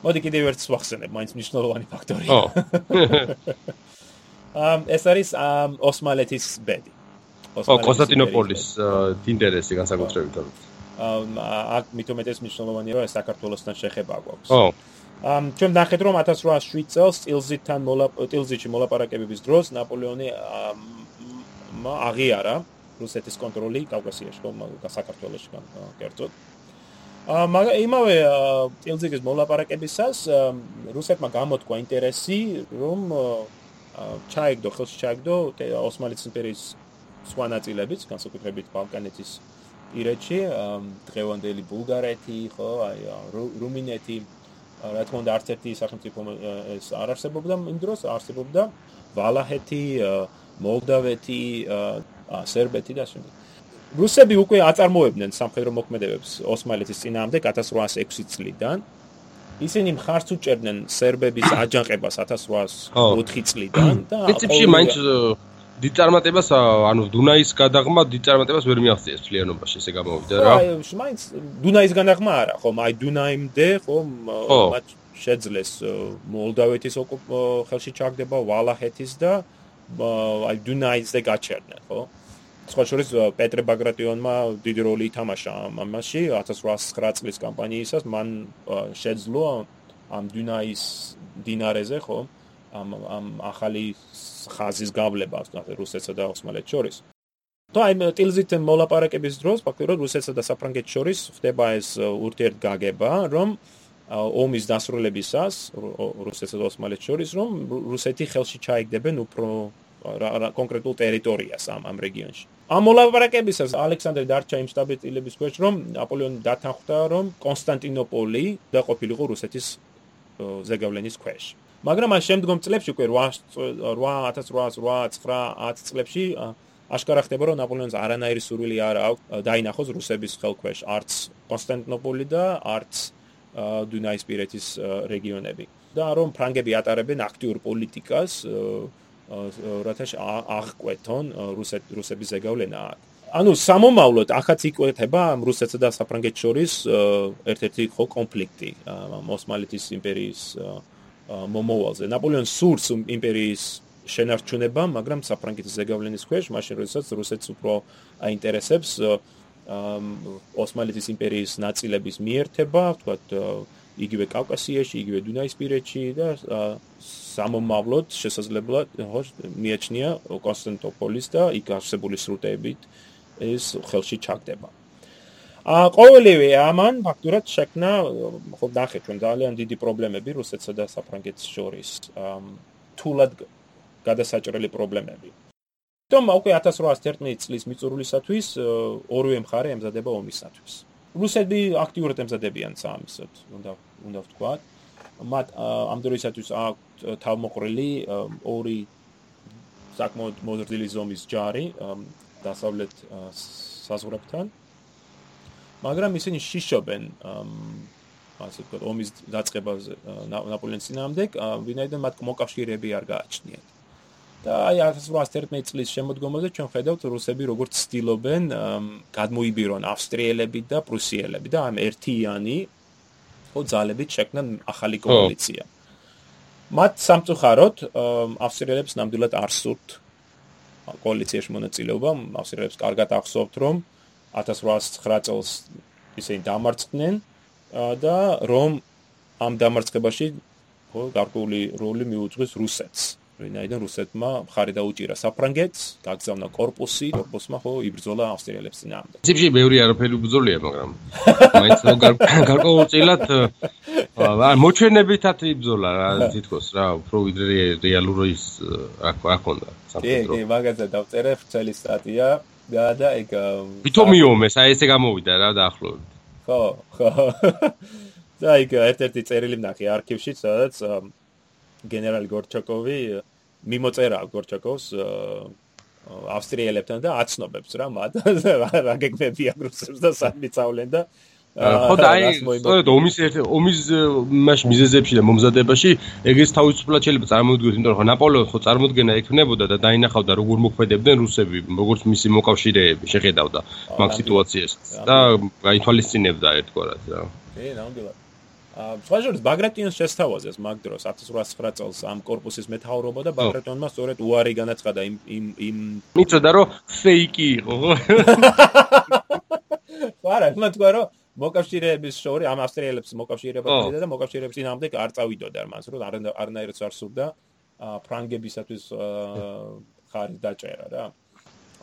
მოდი კიდევ ერთს ვახსენებ, მაინც მნიშვნელოვანი ფაქტორია. ამ ეს არის ოსმალეთის ბედი. ო, კონსტანტინოპოლის ინტერესი განსაკუთრებით. ამ აქ მithumetes მნიშვნელოვანია, რომ საქართველოსთან შეხება გვაქვს. ო. ამ ჩვენ ნახეთ რომ 1807 წელს ტილზიტთან მოლაპტილზიჩი მოლაპარაკებების დროს ნაპოლეონი აღიარა რუსეთის კონტროლი კავკასიაში, საქართველოში კერძოდ. მაგრამ იმავე ტილზიგის მოლაპარაკებისას რუსეთმა გამოთქვა ინტერესი რომ ჩაიგდო ხელში ჩაიგდო ოსმალეთის იმპერიის სხვა ნაწილებიც განსაკუთრებით ბალკანეთის ირეთში დღევანდელი ბულგარეთი ხო აი რუმინეთი რა თქმა უნდა არც ერთი სახელმწიფო ეს არ არსებობდა იმ დროს არსებობდა ვალაჰეთი მოლდავეთი სერბეთი და ასე შემდეგ რუსები უკვე აწარმოებდნენ სამხედრო მოქმედებებს ოსმალეთის წინააღმდეგ 1806 წლიდან. ისინი მხარს უჭერდნენ სერბების აჯანყებას 1804 წლიდან და პრინციპში მაინც დიწარმატებას ანუ დუნაის გადაღმა დიწარმატებას ვერ მიაღწიეს ფლიანობაში ესე გამოვიდა რა. აი მაინც დუნაის გადაღმა არა ხო აი დუნაიმდე ხო. მათ შეძლეს მოლდავეთის ხელში ჩაგდება ვალაჰეთის და აი დუნაისზე გაჩერდნენ ხო? სხვა შორის პეტრე ბაგრატიონმა დიდი როლი ითამაშა ამაში 1809 წლის კამპანიისას. მან შეძლო ამ დუნაის დინარეზე ხო ამ ამ ახალი ხაზის გავლება რუსეთსა და ოსმალეთს შორის და აი ტილზით მოლაპარაკების დროს ფაქტობრივად რუსეთსა და საფრანგეთს შორის ხდება ეს ურთიერთგაგება რომ ომის დასრულებისას რუსეთსა და ოსმალეთს შორის რომ რუსეთი ხელში ჩაიგდებენ უფრო კონკრეტულ ტერიტორიას ამ ამ რეგიონში. ამ მოლაპარაკებისას ალექსანდრე დარჩა იმ სტაბილიზების ქვეშ, რომ ნაპოლეონი დათანხმდა, რომ კონსტანტინოპოლი დაყოფილიყო რუსეთის ზეგავლენის ქვეშ. მაგრამ ამ შემდგომ წლებში უკვე 1808-1809 წლებში აშკარა ხდება, რომ ნაპოლეონს არანაირი სურვილი არ აქვს დაინახოს რუსების ხელქვეშ არც კონსტანტინოპოლი და არც დუნაისპირეთის რეგიონები. და რომ ფრანგები ატარებენ აქტიურ პოლიტიკას რათა აღკვეთონ რუსების ზეგავლენა ანუ სამომავლოდ ახაც იკვეთება რუსეთსა და საფრანგეთს შორის ერთ-ერთი ხო კონფლიქტი ოსმალეთის იმპერიის მომავალზე ნაპოლეონს სურს იმპერიის შენარჩუნება მაგრამ საფრანგეთის ზეგავლენის ქვეშ მაშინ როდესაც რუსეთს უფრო აინტერესებს ოსმალეთის იმპერიის ნაწილების მიერთება თქვათ იგივე კავკასიაში, იგივე დუნაისპირეთში და სამომავლოდ შესაძლებლად ხო მიაჩნია კონსტანტოპოლის და იქ არსებული სრუტეებით ეს ხელში ჩაგდება. აა ყოველივე ამან ფაქტურად შექმნა ხო დახე ჩვენ ძალიან დიდი პრობლემები რუსეთსა და საფრანგეთს შორის. თულად გადასაჭრელი პრობლემები. თუმცა უკვე 1811 წლის მიწურულისათვის ორივე მხარე ემზადება ომისათვის. რუსები აქტიურად ემზადებიან სამისოთ, უნდა უნდა ვთქვა. მათ ამ დროისათვის აქვთ თავმოყრილი ორი საკმაოდ მოზრდილი ზომის ჯარი დასავლეთ საზღვრებთან. მაგრამ ისინი შიშობენ ასე ვთქვათ ომის დაწყებაზე ნაპოლეონის წინააღმდეგ, ვინაიდან მათ მოკავშირეები არ გააჩნიათ. და აი 1811 წლის შემოდგომაზე ჩვენ ხედავთ რუსები როგორც ცდილობენ გადმოიბირონ ავსტრიელები და პრუსიელები და ამ ერთიანი ხო ძალებით შექმნან ახალი კოალიცია. მათ სამწუხაროდ ავსტრიელებს ნამდვილად არ სურთ კოალიციაში მონაწილეობა, ავსტრიელებს კარგად ახსოვთ რომ 1809 წელს ისინი დამარცხდნენ და რომ ამ დამარცხებაში გარკვეული როლი მიუძღვის რუსეთს. ვინაიდან რუსეთმა მხარი დაუჭირა საფრანგეთს, გაგზავნა корпуსი, корпуსმა ხო იბრძოლა ავსტრიელებს წინააღმდეგ. ზიგში ბევრი არაფერი უბრძოლია, მაგრამ მაინც რომ გარკვეულწილად არ მოჩვენებითად იბრძოლა რა თითქოს რა, უფრო ვიდრე რეალურის რა ქონდა სამხედრო. კი, კი, მაგაზე დავწერე ვრცელი სტატია და ეგ ვითომიომეს, აი ესე გამოვიდა რა დაახლოებით. ხო, ხო. და ეგ ერთ-ერთი წერილი ნახე არქივში, სადაც გენერალი გორჩაკოვი მიმოწერა გორჩაკოვს ავსტრიელებთან და აცნობებს რა მათ რა გეკნებიან რუსებს და სამიცავლენ და ხო და აი სწორედ ომის ომის მაშ მიზეზებში და მომზადებაში ეგეც თავისუფლად შეიძლება წარმოიდგინოთ, იმიტომ რომ ნაპოლეონს ხო წარმოქმნა ექნებოდა და დაინახავდა როგორ მოქმედებდნენ რუსები, როგორც მისი მოკავშირეები შეხედავდა მაგ სიტუაციას და გაითვალისწინებდა ერთგვარად რა. კი, ნამდვილად. სხვა შორის ბაგრატიონს შესთავაზეს მაგ დროს 1809 წელს ამ корпуსის მეთაურობა და ბაგრატიონმა სწორედ უარი განაცხადა იმ იმ იმ მიწოდა რომ ფეიკი იყო ხო? არა, მე თქვა რომ მოკავშირეების შორი ამ ავსტრიელებს მოკავშირეება კიდე და მოკავშირეების ძინამდე არ წავიდოდა მას რომ არ არნაირად არ სურდა ფრანგებისათვის ხარი დაჭერა რა.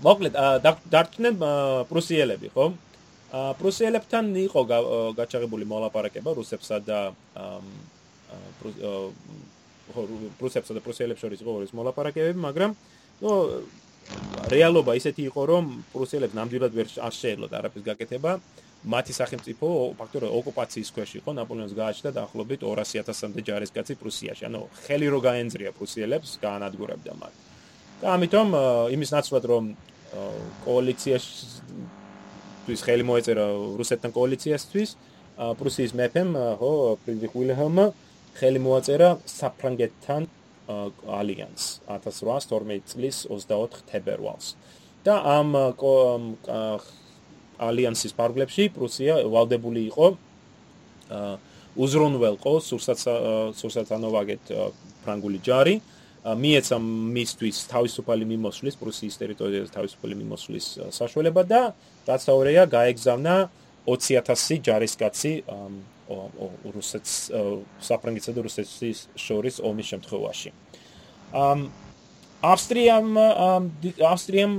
მოკლედ დარჩნენ პრუსიელები ხო? პრუსიელებთან იყო გაჩაღებული მოლაპარაკება რუსებსა და პრუსებსა და პრუსიელებს შორის იყო ის მოლაპარაკებები, მაგრამ ნუ რეალობა ისეთი იყო, რომ პრუსიელებს ნამდვილად ვერ არ შეეძლოთ არაფრის გაკეთება. მათი სახელმწიფო ფაქტობრივად ოკუპაციის ქვეშ იყო, ნაპოლეონს გააჩნდა დაახლოებით 200.000-მდე ჯარისკაცი პრუსიაში. ანუ ხელი რო გაენძრია პრუსიელებს, გაანადგურებდა მათ. და ამიტომ იმის ნაცვლად რომ კოალიციაში თვის ხელი მოეწერა რუსეთთან კოალიციასთვის პრუსიის მეფემ ხო ფრიდრიხ ვილჰელმ ხელი მოაწერა საფრანგეთთან ალიანს 1812 წლის 24 თებერვალს და ამ ალიანსის პარგლებში პრუსია ვალდებული იყო უზრუნველყო სურსათანოვაგეთ ფრანგული ჯარი მიეცა მისთვის თავისუფალი მიმოსვლის პრუსიის ტერიტორიაზე თავისუფალი მიმოსვლის საშუალება და დაცაურია გაეგზავნა 20000 ჯარისკაცი რუსეთს საფრანგეთსა და რუსეთის შორის ომის შემთხვევაში. ამ ავსტრიამ ავსტრიამ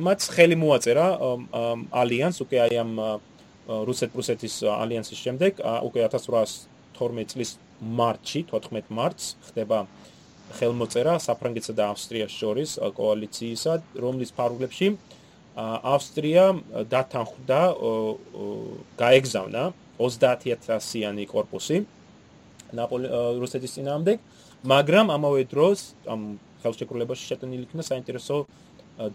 მათ ხელი მოაწერა ალიანს უკვე აი ამ რუსეთ-პრუსეთის ალიანსის შემდეგ უკვე 1812 წლის მარტში 14 მარტს ხდება ხელმოწერა საფრანგეთსა და ავსტრიას შორის კოალიციისა, რომლის ფარგლებში ავსტრია დათანხმდა გაეგზავნა 30000-იანი корпуსი რუსეთის წინააღმდეგ, მაგრამ ამავე დროს ამ ხელშეკრულებაში შეტანილი იქნა საინტერესო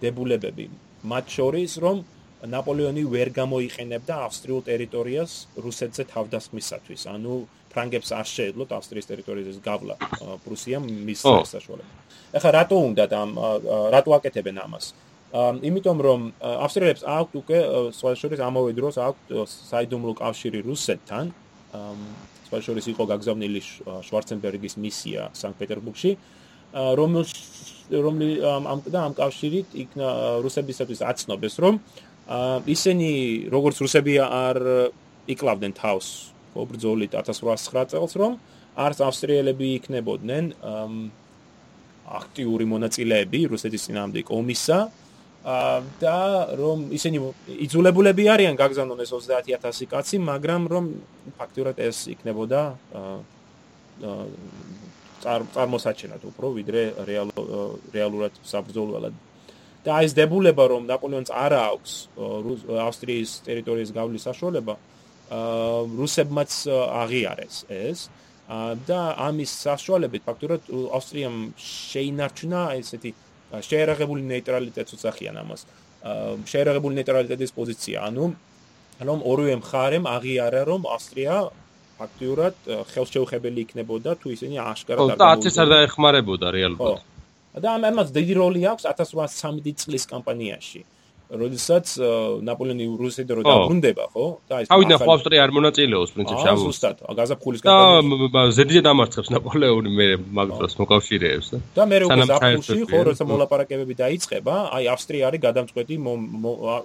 დებულებები. მათ შორის რომ ნაპოლეონი ვერ გამოიყენებდა ავსტრიულ ტერიტორიას რუსეთზე თავდასხმისათვის. ანუ ფრანგებს არ შეეძლოთ ავსტრიის ტერიტორიაზე გავლა პრუსიამ მის საშუალებას. ეხლა რატო უნდა და რატო აკეთებენ ამას? იმიტომ რომ ავსტრიელებს აქვთ უკვე სხვაშორის ამავე დროს აქვთ საიდუმლო კავშირი რუსეთთან. სხვაშორის იყო გაგზავნილი შვარცენბერგის მისია სანქტ-პეტერბურგში, რომლის რომლი ამ და ამ კავშირით იქნა რუსებისათვის აცნობეს რომ ისინი როგორც რუსები არ იკლავდნენ თავს ხო ბრძოლით 1809 წელს რომ არც ავსტრიელები იქნებოდნენ აქტიური მონაწილეები რუსეთის ძინავდი კომისა და რომ ისინი იძულებულები არიან გაგზავნონ ეს 30000 კაცი, მაგრამ რომ ფაქტურად ეს იქნებოდა წარმოსაჩენად უფრო ვიდრე რეალურად საბრძოლველად. და ეს დებულება რომ ნაპოლეონს არ აქვს ავსტრიის ტერიტორიის გავლის საშუალება, რუსებმაც აღიარეს ეს. და ამის საშუალებით ფაქტურად ავსტრიამ შეინარჩუნა ესეთი შეერაღებული ნეიტრალიტეტს უცხიან ამას. შეერაღებული ნეიტრალიტეტის პოზიცია, ანუ რომ ორივე მხარემ აღიარა რომ ავსტრია ფაქტურად ხელშეუხებელი იქნებოდა თუ ისინი აშკარად არ გამოვიდნენ. და 1000 არ დაეხმარებოდა რეალურად. და ამას დიდი როლი აქვს 1813 წლის კამპანიაში. როდესაც ნაპოლეონი რუსეთს რო დაბრუნდება, ხო? და ეს ავიდან ხო ავსტრია არ მონაწილეობს პრინციპში ამ ზუსტად, გაზაფხულის კამპანიაში. და ზედიზედ დამარცხებს ნაპოლეონი მე მაგდროს მოკავშირეებს და და მე უკვე ზაფხულში ხო, როცა მოლაპარაკებები დაიწყება, აი ავსტრია არის გადამწყვეტი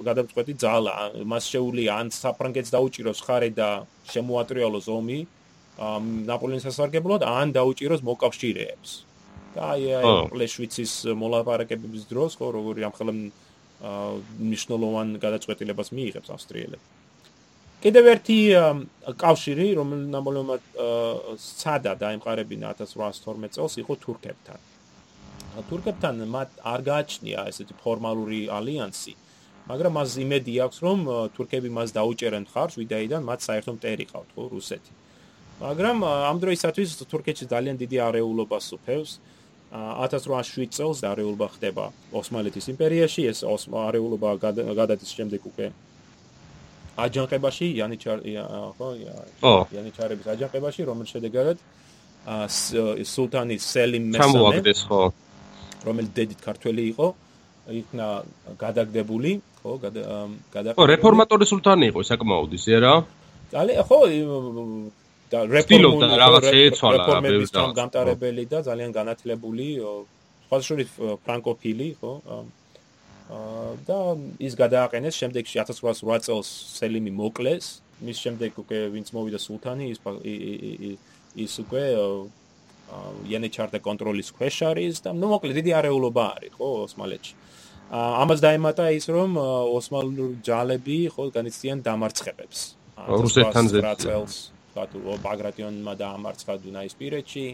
გადამწყვეტი ძალა, მას შეუძლია ან საფრანგეთს დაუჭიროს ხარე და შემოატრიალოს ომი ნაპოლეონის სასარგებლოდ, ან დაუჭიროს მოკავშირეებს. და აი აი პლეშვიცის მოლაპარაკებების დროს ხო, როგორი ამ ხელმ მნიშვნელოვან გადაწყვეტილებას მიიღებს ავსტრიელები. კიდევ ერთი კავშირი, რომელიც ნაპოლეონმა სცადა დაემყარებინა 1812 წელს, იყო თურქებთან. თურქებთან მათ არ გააჩნია ესეთი ფორმალური ალიანსი, მაგრამ მას იმედი აქვს, რომ თურქები მას დაუჭერენ ხარს, ვიდაიდან მათ საერთო მტერი ყავთ, ხო, რუსეთი. მაგრამ ამ დროისათვის თურქეთში ძალიან დიდი არეულობა სუფევს. 1807 წელს არეულობა ხდება ოსმალეთის იმპერიაში, ეს არეულობა გადადის შემდეგ უკვე აჯანყებაში, იანიჩარ ხო, იანიჩარების აჯანყებაში, რომელიც შედეგად სულთანი სელიმ მესამე ჩამოაგდეს ხო, რომელიც დედით ქართველი იყო, იქნა გადაგდებული, ხო, გადა ხო, რეფორმატორი სულთანი იყო, საკმაოდ ისე რა. ძალიან ხო, და რეფორმული რაღაც შეეცვალა რეფორმების თან გამტარებელი და ძალიან განათლებული სხვადასხვა ფრანკოფილი ხო და ის გადააყენეს შემდეგში 1808 წელს სელიმი მოკლეს მის შემდეგ უკვე ვინც მოვიდა სულთანი ის ის უკვე იანეჩარდა კონტროლის ქვეშ არის და ნუ მოკლედ დიდი არეულობა არის ხო ოსმალეთში. ამას დაემატა ის რომ ოსმალურ ჯალები ხო განიცდიან დამარცხებებს. რუსეთთან ზეწელს ბატონო ბაგრატიონმა დაამარცხა დუნაისპირეთში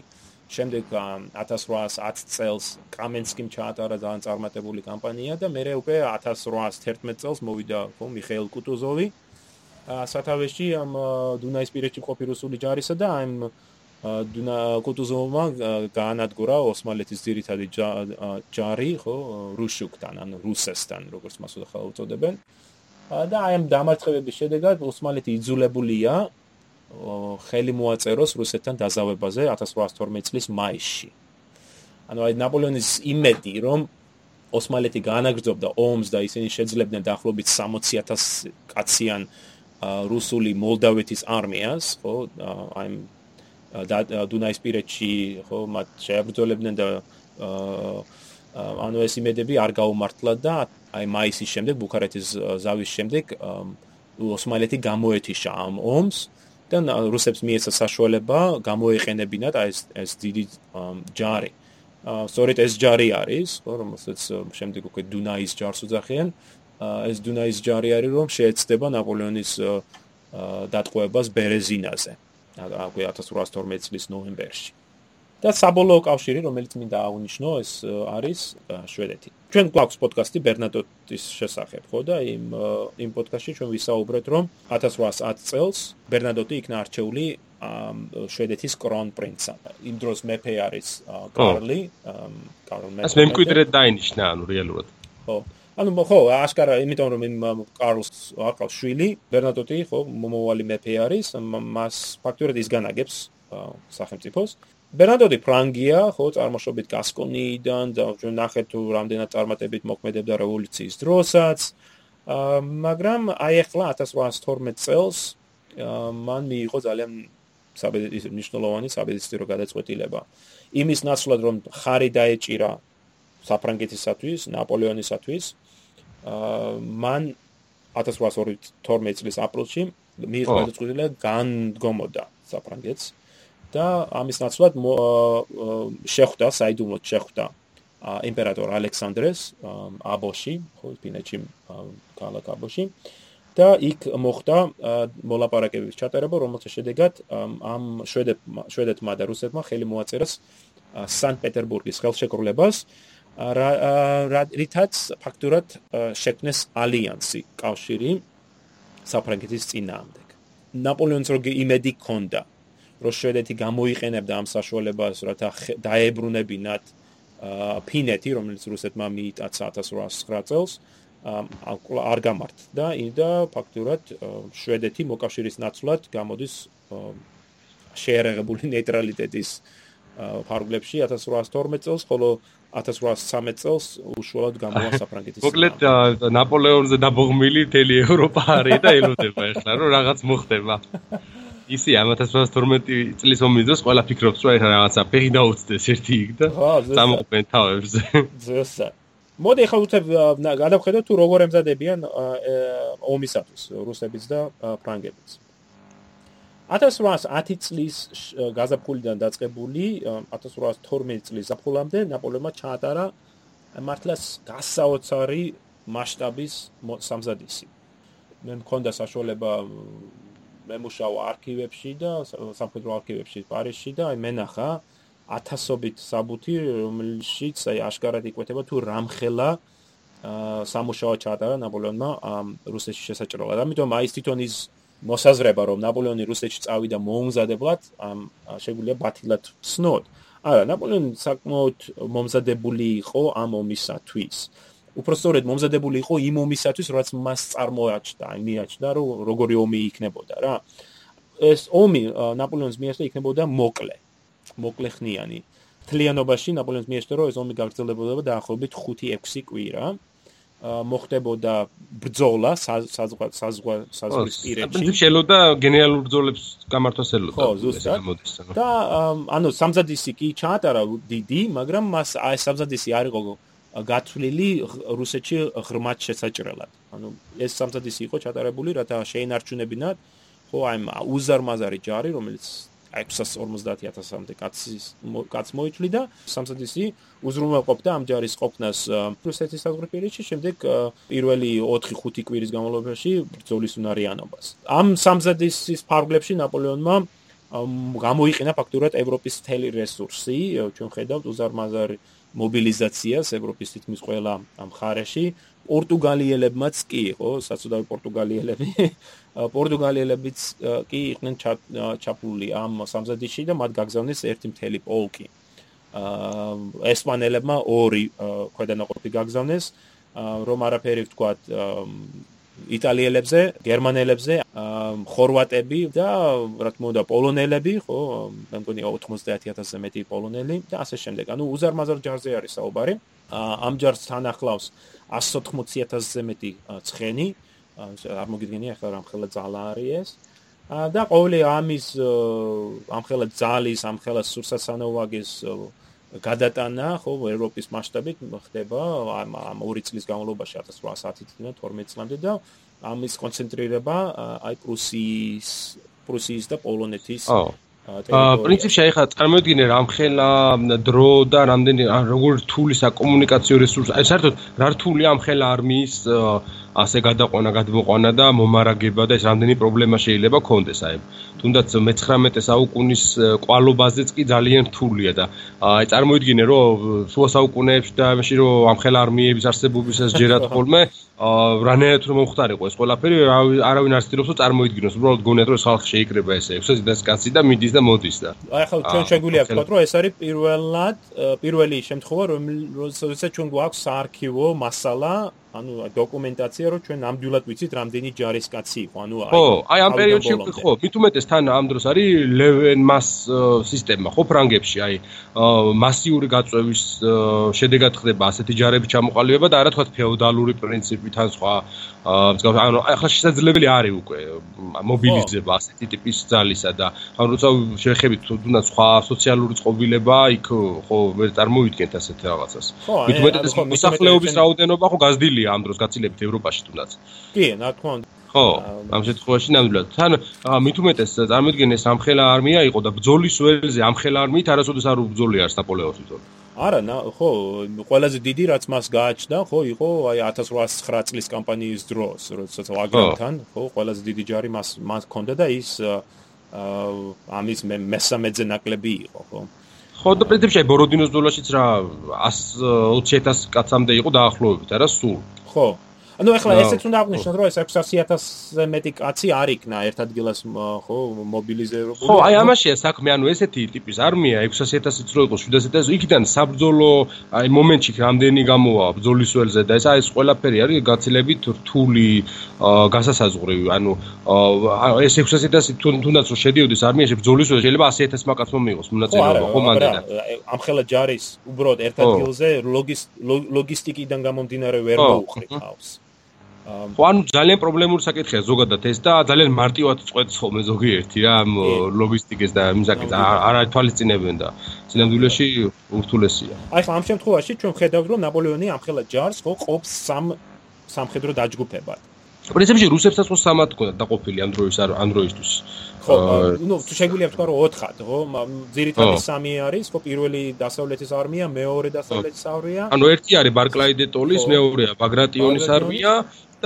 შემდეგ 1810 წელს კამენსკიმ ჩაატარა ძალიან წარმატებული კამპანია და მეორე უკვე 1811 წელს მოვიდა ხო მიხეილ კუტუზოვი. სათავეში ამ დუნაისპირეთში ყოფილი რუსული ჯარისა და ამ დუნა კუტუზოვმა გაანადგურა ოსმალეთის ძირითადი ჯარი ხო რუშუკთან ან რუსესთან როგორც მას უწოდებენ და აი ამ დამარცხებების შედეგად ოსმალეთი იძულებულია ხელი მოაწეროს რუსეთთან დაზავებაზე 1812 წლის მაისში. ანუ აი ნაპოლეონის იმედი, რომ ოსმალეთი გაანაგრძობდა ომს და ისინი შეძლებდნენ დაახლოებით 60000 კაციან რუსული მოლდავეთის არმიას, ხო, აი დუნაისპირეთში, ხო, მათ შეებრძოლებდნენ და ანუ ეს იმედები არ გაუმართლა და აი მაისის შემდეგ ბუქარეთის ზავის შემდეგ ოსმალეთი გამოეთიშა ამ ომს. და რუსებს მიეცა საშუალება გამოეყენებინათ ეს ეს დიდი ჯარი. სწორედ ეს ჯარი არის, რომელსაც შემდეგ უკვე დუნაის ჯარს უძახიან. ეს დუნაის ჯარი არის, რომ შეეცდება ნაპოლეონის დატყვევებას ბერეზინაზე. აკვე 1812 წლის ნოემბერში. და საბოლოო კავშირი, რომელიც მინდა აღნიშნო, ეს არის შვედეთი. ჩვენ გვაქვს პოდკასტი ბერნადოტის შესახებ, ხო და იმ იმ პოდკასტში ჩვენ ვისაუბრეთ, რომ 1810 წელს ბერნადოტი იქნა არჩეული შვედეთის კრონპრინცად. იმ დროს მეფე არის კარლი, კარლ მეფე. ეს მემკვიდრედ დაინიშნა, ანუ რეალურად. ხო. ანუ ხო, აშკარა, იმიტომ რომ იმ კარლს აყავს შვილი, ბერნადოტი ხო, მომავალი მეფე არის, მას ფაქტურად ის განაგებს სახელმწიფოს. ბერნადოდი ფრანგია, ხო, წარმოშობით გასკონიიდან და ჩვენ ნახეთ თუ რამდენად წარმატებით მოქმედებდა რევოლუციის დროსაც. აა მაგრამ აი ახლა 1812 წელს მან მიიღო ძალიან საბედისო ნიშნულოვანი საბედისო გადაწყვეტილება. იმის ნაცვლად რომ ხარი დაეჭირა საფრანგეთისათვის, ნაპოლეონისათვის, აა მან 1812 წლის აპრილში მიიღო გადაწყვეტილება განდგომოდა საფრანგეთს. და ამის ნაცვლად შეხვდა საიდუმლოდ შეხვდა იმპერატორ ალექსანდრეს აბოში, ხო, ფინეთში ქალაქ აბოში. და იქ მოხდა მოლაპარაკებების ჩატარება, რომელთა შედეგად ამ შვედეთ შვედეთმა და რუსეთმა ხელი მოაწერა სანქტ-პეტერბურგის ხელშეკრულებას, რითაც ფაქტურად შექმნეს ალიანსი, კავშირი საფრანგეთის წინააღმდეგ. ნაპოლეონს როგი იმედი ჰქონდა, რომ შვედეთი გამოიყენებდა ამ საშუალებას, რათა დაებრუნებინათ ფინეთი, რომელიც რუსეთმა მიიტაცა 1809 წელს, არ გამართდა და ფაქტურად შვედეთი მოკავშირის ნაცვლად გამოდის შეერაღებული ნეიტრალიტეტის ფარგლებში 1812 წელს, ხოლო 1813 წელს უშუალოდ გამოვა საფრანგეთის. მოკლედ ნაპოლეონზე დაბოღმილი თელი ევროპა არის და ელოდება ახლა რომ რაღაც მოხდება. ისი 1812 წლის ომის დროს ყველა ფიქრობს რომ ეხლა რაღაცა ფეხი დაუწდეს ერთი იქ და წამოყვენ თავებზე. ზუსტად. მოდი ახლა უცებ გადავხედოთ თუ როგორ ემზადებიან ომისათვის რუსებიც და ფრანგებიც. 1810 წლის გაზაფხულიდან დაწყებული 1812 წლის ზაფხულამდე ნაპოლეონმა ჩაატარა მართლაც გასაოცარი მასშტაბის სამზადისი. მე მქონდა საშუალება მემუშავა არქივებში და სამხედრო არქივებში პარიზში და აი მენახა ათასობით საბუთი რომელშიც აი აშკარად იკვეთება თუ რამხელა სამუშაო ჩაატარა ნაპოლეონმა რუსეთში შესაჭრელად. ამიტომ აი ეს თვითონ ის მოსაზრება რომ ნაპოლეონი რუსეთში წავიდა მოუმზადებლად ამ შეგვიძლია ბათილად ცნოთ. არა, ნაპოლეონი საკმაოდ მომზადებული იყო ამ ომისათვის. უფრო სწორედ მომზადებული იყო იმ ომისათვის, რაც მას წარმოაჩნდა, მიაჩნდა, რომ როგორი ომი იქნებოდა რა. ეს ომი ნაპოლეონს მიაჩნდა იქნებოდა მოკლე, მოკლეხნიანი. თლიანობაში ნაპოლეონს მიაჩნდა, რომ ეს ომი გაგრძელებოდა დაახლოებით 5-6 კვირა. მოხდებოდა ბრძოლა საზღვა საზღვა საზღვის პირებში. შეიძლება გენერალურ ბრძოლებს გამართვას ელოდა. ხო, ზუსტად. და ანუ სამზადისი კი ჩაატარა დიდი, მაგრამ მას აი სამზადისი არ იყო გათვლილი რუსეთში ღრმად შესაჭრელად. ანუ ეს სამზადისი იყო ჩატარებული, რათა შეინარჩუნებინათ ხო აი უზარმაზარი ჯარი, რომელიც 650000-მდე კაცის კაც მოიწვიდა სამსადისი უზრუნველყოფდა ამ ჯარის ყოფნას რუსეთის საზღვრებში შემდეგ პირველი 4-5 კვირის განმავლობაში ბრძოლის უნარიანობას ამ სამსადისის ფარგლებში ნაპოლეონმა გამოიყენა ფაქტურად ევროპის თელი რესურსი ჩვენ ხედავთ უზარმაზარი მობილიზაციას ევროპის თითქმის ყველა მხარეში. პორტუგალიელებმაც კი იყო საცოდავი პორტუგალიელები. პორტუგალიელებიც კი იყვნენ ჩაფლული ამ სამზადისში და მათ გაგზავნეს ერთი მთელი პოლკი. აა ესპანელებმა ორი ქვედანაყოფი გაგზავნეს, რომ არაფერი ვთქვათ იტალიელებზე, გერმანელებზე, ხორვატები და რა თქმა უნდა პოლონელები, ხო, მე მგონი 90000-ზე მეტი პოლონელი და ასე შემდეგ. ანუ უზარმაზარ ჯარზე არის საუბარი. ამ ჯარს თან ახლავს 180000-ზე მეტი ცხენი, არ მოგიდგენია ახლა რა მხელა ძალა არის ეს და ყოველი ამის ამხელა ძალის ამხელა სურსასანოვაგის გადატანა ხო ევროპის მასშტაბით ხდება ამ ორი წლის განმავლობაში 1810-დან 12 წლამდე და ამის კონცენტრირება აი პრუსიის პრუსიის და პოლონეთის აა პრინციპში აი ხა წარმოიდგინე რამხელა დრო და რამდენი როგორ რთული საკომუნიკაციო რესურსი აი საერთოდ რა რთული ამხელა არმიის ასე გადაყვანა გადმოყვანა და მომარაგება და ეს რამდენი პრობლემა შეიძლება კონდეს აი თუნდაც მე-19 საუკუნის კვალობაზეც კი ძალიან რთულია და აი წარმოიდგინე რომ შუა საუკუნეებში და ამაში რომ ამხელა არმიების არსებობისას ჯერათ ხოლმე რანაირად რომ მომხდარიყო ეს ყველაფერი არავინ არ ცდილობს რომ წარმოიდგინოს უბრალოდ გონიათ რომ ხალხი შეიკრება ესე 6 წელს კაცი და მიდის და მოდის და აი ახლა ჩვენ შეგვიძლია ვთქვათ რომ ეს არის პირველად პირველი შემთხვევა რომელსაც ჩვენ გვაქვს საარქივო მასალა ანუ დოკუმენტაცია რომ ჩვენ ნამდვილად ვიცით რამდენი ჯარისკაცი იყო ანუ აი ხო აი ამ პერიოდში ხო მით უმეტეს თან ამ დროს არის ლევენმას სისტემა ხო ფრანგებში აი მასიური გაწევის შედეგად ხდება ასეთი ჯარების ჩამოყალიბება და არა თქვა ფეოდალური პრინციპით ან სხვა ანუ ახლა შესაძლებელი არის უკვე მობილიზება ასეთი ტიპის ძალისა და ან როცა შეხებით თუნდაც სხვა სოციალური წყობილება იქ ხო ვერ წარმოვიდგენთ ასეთ რაღაცას. მით უმეტეს მოსახლეობის რაოდენობა ხო გაზრდილია ამ დროს გაცილებით ევროპაში თუნდაც. კი რა თქმა უნდა. ხო ამ შემთხვევაში ნამდვილად. თან მით უმეტეს წარმოიდგინე სამხელა არმია იყო და ბძოლის ველზე ამხელა არმიით არასოდეს არ უბძოლი არს ნაპოლეონს თვითონ. არა, ხო, ყველაზე დიდი რაც მას გააჩნდა, ხო, იყო აი 1809 წლის კამპანიის დროს, როდესაც ვაგრამთან, ხო, ყველაზე დიდი ჯარი მას მას ჰქონდა და ის აა ამის მესამედზე ნაკლები იყო, ხო. ხო, და პრინციპში ბოროდინოს დოლაშიც რა 120000 კაცამდე იყო დაახლოებით, არა სულ. ხო, ანუ ახლა ესეც უნდა აღნიშნოთ, რომ ეს 600000-ზე მეტი კაცი არ იქნა ერთ ადგილას ხო მობილიზებული. ხო, აი ამაშია საქმე, ანუ ესეთი ტიპის არმია 600000-იც რო იყოს 700000, იქიდან საბრძოლო აი მომენტში რამდენი გამოვა ბრძოლის ველზე და ეს აი ეს ყველაფერი არის გაცილებით რთული გასასაზღვრი, ანუ ეს 600000 თუნდაც რო შედიოდეს არმიაში ბრძოლის ველზე შეიძლება 100000 მაკაც მომიღოს მონაწილეობა ხო მანდელა. ამხელა ჯარის უბრალოდ ერთ ადგილზე ლოგისტიკიდან გამომდინარე ვერ მოუხრი ხავს. ხო ანუ ძალიან პრობლემური საკითხია ზოგადად ეს და ძალიან მარტივად წყვეტს ხოლმე ზოგიერთი რა ამ ლოგისტიკას და იმ საკითხს არ ათვალისწინებენ და სინამდვილეში ურთულესია. აი ხო ამ შემთხვევაში ჩვენ ხედავთ რომ ნაპოლეონი ამხელა ჯარს ხო ყოფს სამ სამხედრო დაჯგუფებად. პრინციპში რუსებსაც ხო სამად ქონდა დაყოფილი ამ დროის ამ დროისთვის. ხო, ნუ თუ შეგვიძლია ვთქვა რომ 4-ად, ხო, ძირითადად სამი არის, ხო, პირველი დასავლეთის არმია, მეორე დასავლეთის არმია. ანუ ერთი არის ბარკლაი დე ტოლის, მეორეა ბაგრატიონის არმია,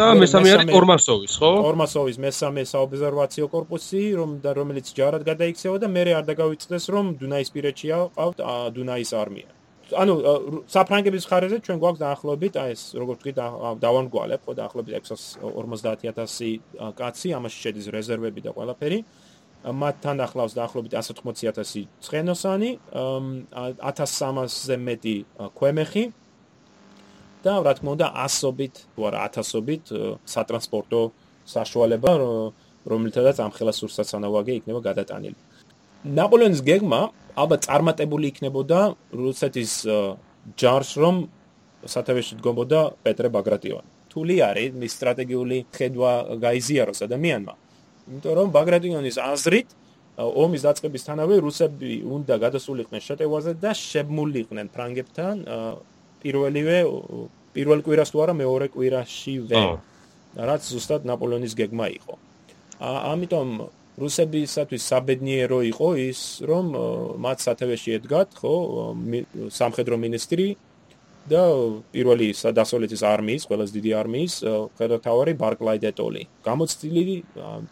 და მესამე არის ორმასოვის, ხო? ორმასოვის მესამე საობსერვაციო корпуსი, რომ და რომელიც ჯარად გადაიქცევა და მერე არ დაგავიწყდეს, რომ დუნაისპირეთში აყავთ დუნაის არმია. ანუ საფრანგების ხარეზე ჩვენ გვაქვს დაახლოებით აი ეს როგორც ვთქვი დავანგვალებ ხო დაახლოებით 650000 კაცი ამაში შედის რეზერვები და ყველაფერი მათთან ახლავს დაახლოებით 180000 ცხენოსანი 1300-ზე მეტი ქვემეხი და რა თქმა უნდა ასობით თუ არა ათასობით სატრანსპორტო საშუალება რომელთაც ამხელა სურსაცანავაგე იქნება გადატანილი. ნაპოლეონის გეგმა ალბათ წარმატებული იქნებოდა რუსეთის ჯარს რომ სათავეში დგომოდა პეტრე ბაგრატიონი. თული არის მის სტრატეგიული ხედვა გაიზიაროს ადამიანმა. იმიტომ რომ ბაგრატიონის აზრით ომის დაწყებისთანავე რუსები უნდა გადასულიყვნენ შეტევაზე და შემულიყვნენ ფრანგებთან პირველივე პირველ კვირას თუ არა მეორე კვირაშივე რაც ზუსტად ნაპოლეონის გეგმა იყო. ამიტომ რუსებისათვის საბედნიერო იყო ის რომ მათ სათავეში ედგათ ხო სამხედრო მინისტრი და პირველი დასავლეთის არმიის ყველაზე დიდი არმიის ხელმძღვანელი ბარკლაი დეტოლი გამოცდილი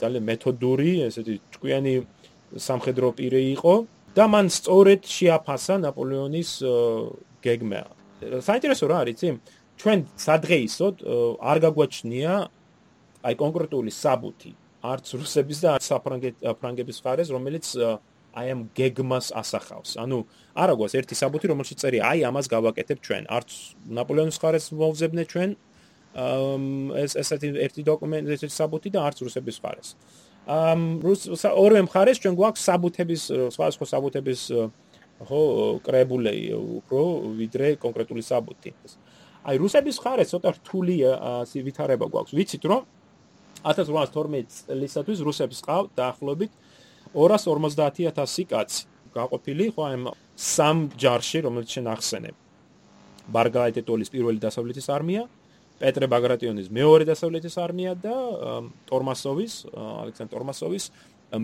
ძალიან მეთოდური ესეთი ჭკვიანი სამხედრო პირი იყო და მან სწორედ შეაფასა ნაპოლეონის გეგმა საინტერესო რა არის იცი ჩვენ სადღეისოდ არ გაგვაჩნია აი კონკრეტული საბუთი. არც რუსების და არც საფრანგების ხარეს რომელიც აი ამ გეგმას ასახავს. ანუ არა გვაქვს ერთი საბუთი რომელშიც წერია აი ამას გავაკეთებ ჩვენ. არც ნაპოლეონის ხარეს მოვზებნე ჩვენ ეს ესეთი ერთი დოკუმენტი ესეთი საბუთი და არც რუსების ხარეს ამ რუს ორივე მხარეს ჩვენ გვაქვს საბუთების სხვა სხვა საბუთების ხო კრებულე უფრო ვიდრე კონკრეტული საბუთი. აი რუსების ხარე ცოტა რთული ვითარება გვაქვს. ვიცით რომ 1812 წლისათვის რუსებს ყავთ დაახლოებით 250000 კაცი. გაყოფილი ხო ამ სამ ჯარში რომელიც შენ ახსენებ. ბარგაიტეტოლის პირველი დასავლეთის არმია, პეტრე ბაგრატიონის მეორე დასავლეთის არმია და ტორმასოვის, ალექსანდრ ტორმასოვის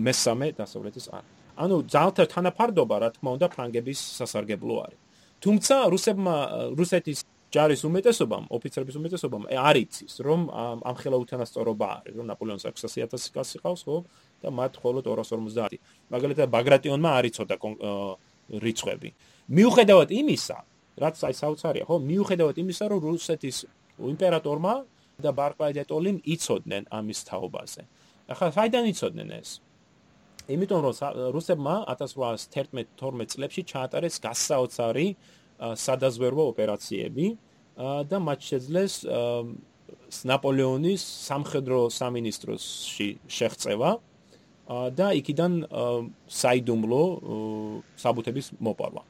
მესამე დასავლეთის არმია. ანუ ძალთა თანაფარდობა რა თქმა უნდა ფრანგების სასარგებლო არის. თუმცა რუსებმა რუსეთის ჯარის უმეტესობამ, ოფიცრების უმეტესობამ არ იცის, რომ ამ ხელა უთანასწორობა არის, რომ ნაპოლეონს 600000 კაცი ყავს, ხო? და მათ მხოლოდ 250. მაგალითად ბაგრატიონმა არ იცოდა რიცხვები. მიუხედავად იმისა, რაც აი საოცარია, ხო? მიუხედავად იმისა, რომ რუსეთის იმპერატორმა და ბარკლაიდეტოლიმ იცოდნენ ამის თაობაზე. ახლა საიდან იცოდნენ ეს? იმიტომ რომ რუსებმა 1811-12 წლებში ჩაატარეს გასაოცარი სადაზვერვო ოპერაციები და მათ შეძლეს ნაპოლეონის სამხედრო სამინისტროში შეღწევა და იქიდან საიდუმლო საბუთების მოპარვა.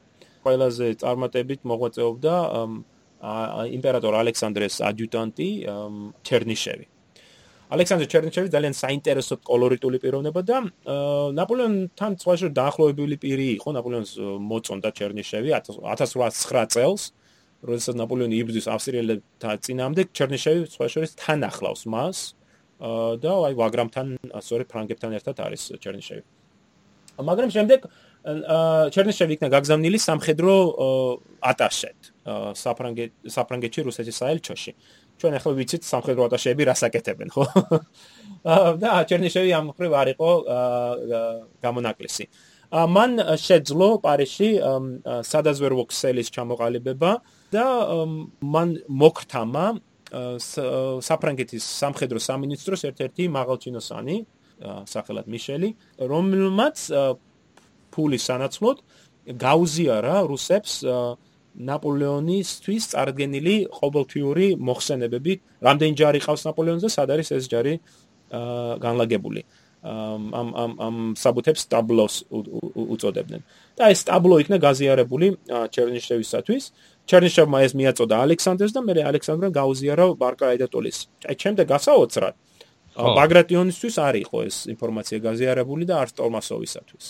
ყველაზე წარმატებით მოღვაწეობდა იმპერატორ ალექსანდრეს ადიუტანტი ჩერნიშევი. ალექსანდრე ჩერნიჩევი ძალიან საინტერესო კოლორიტული პიროვნება და ნაპოლეონთან სხვაშორ დაახლოებული პირი იყო ნაპოლეონს მოწონდა ჩერნიშევი 1809 წელს როდესაც ნაპოლეონი იბრძვის ავსტრიელებთან წინამდე ჩერნიშევი სხვაშორის თან ახლავს მას და აი ვაგრამთან სწორედ ფრანგებთან ერთად არის ჩერნიშევი მაგრამ შემდეგ ჩერნიშევი იქნა გაგზავნილი სამხედრო ატაშეთ საფრანგეთში რუსეთის საელჩოში. ჩვენ ახლა ვიცით სამხედრო ატაშეები რასაკეთებენ, ხო? და ჩერნიშევი ამ ხრივ არ იყო გამონაკლისი. მან შეძლო პარიზში სადაზვერვო ქსელის ჩამოყალიბება და მან მოკრთამა საფრანგეთის სამხედრო სამინისტროს ერთ-ერთი მაღალჩინოსანი სახელად მიშელი, რომელმაც ფულის სანაცვლოდ გაუზიარა რუსებს ნაპოლეონისთვის წარდგენილი ყოველთვიური მოხსენებები, რამდენი ჯარი ყავს ნაპოლეონზე, სად არის ეს ჯარი განლაგებული. ამ ამ ამ საბუთებს ტაბლოს უწოდებდნენ. და ეს ტაბლო იქნა გაზიარებული ჩერნიშევისათვის. ჩერნიშევმა ეს მიაწოდა ალექსანდრეს და მე ალექსანდრემ გაუზიარა ბარკაიდატოლის. აი ჩემზე გასაოცრად ბაგრატიონისთვის არ იყო ეს ინფორმაცია გაზიარებული და არც ტომასოვისათვის.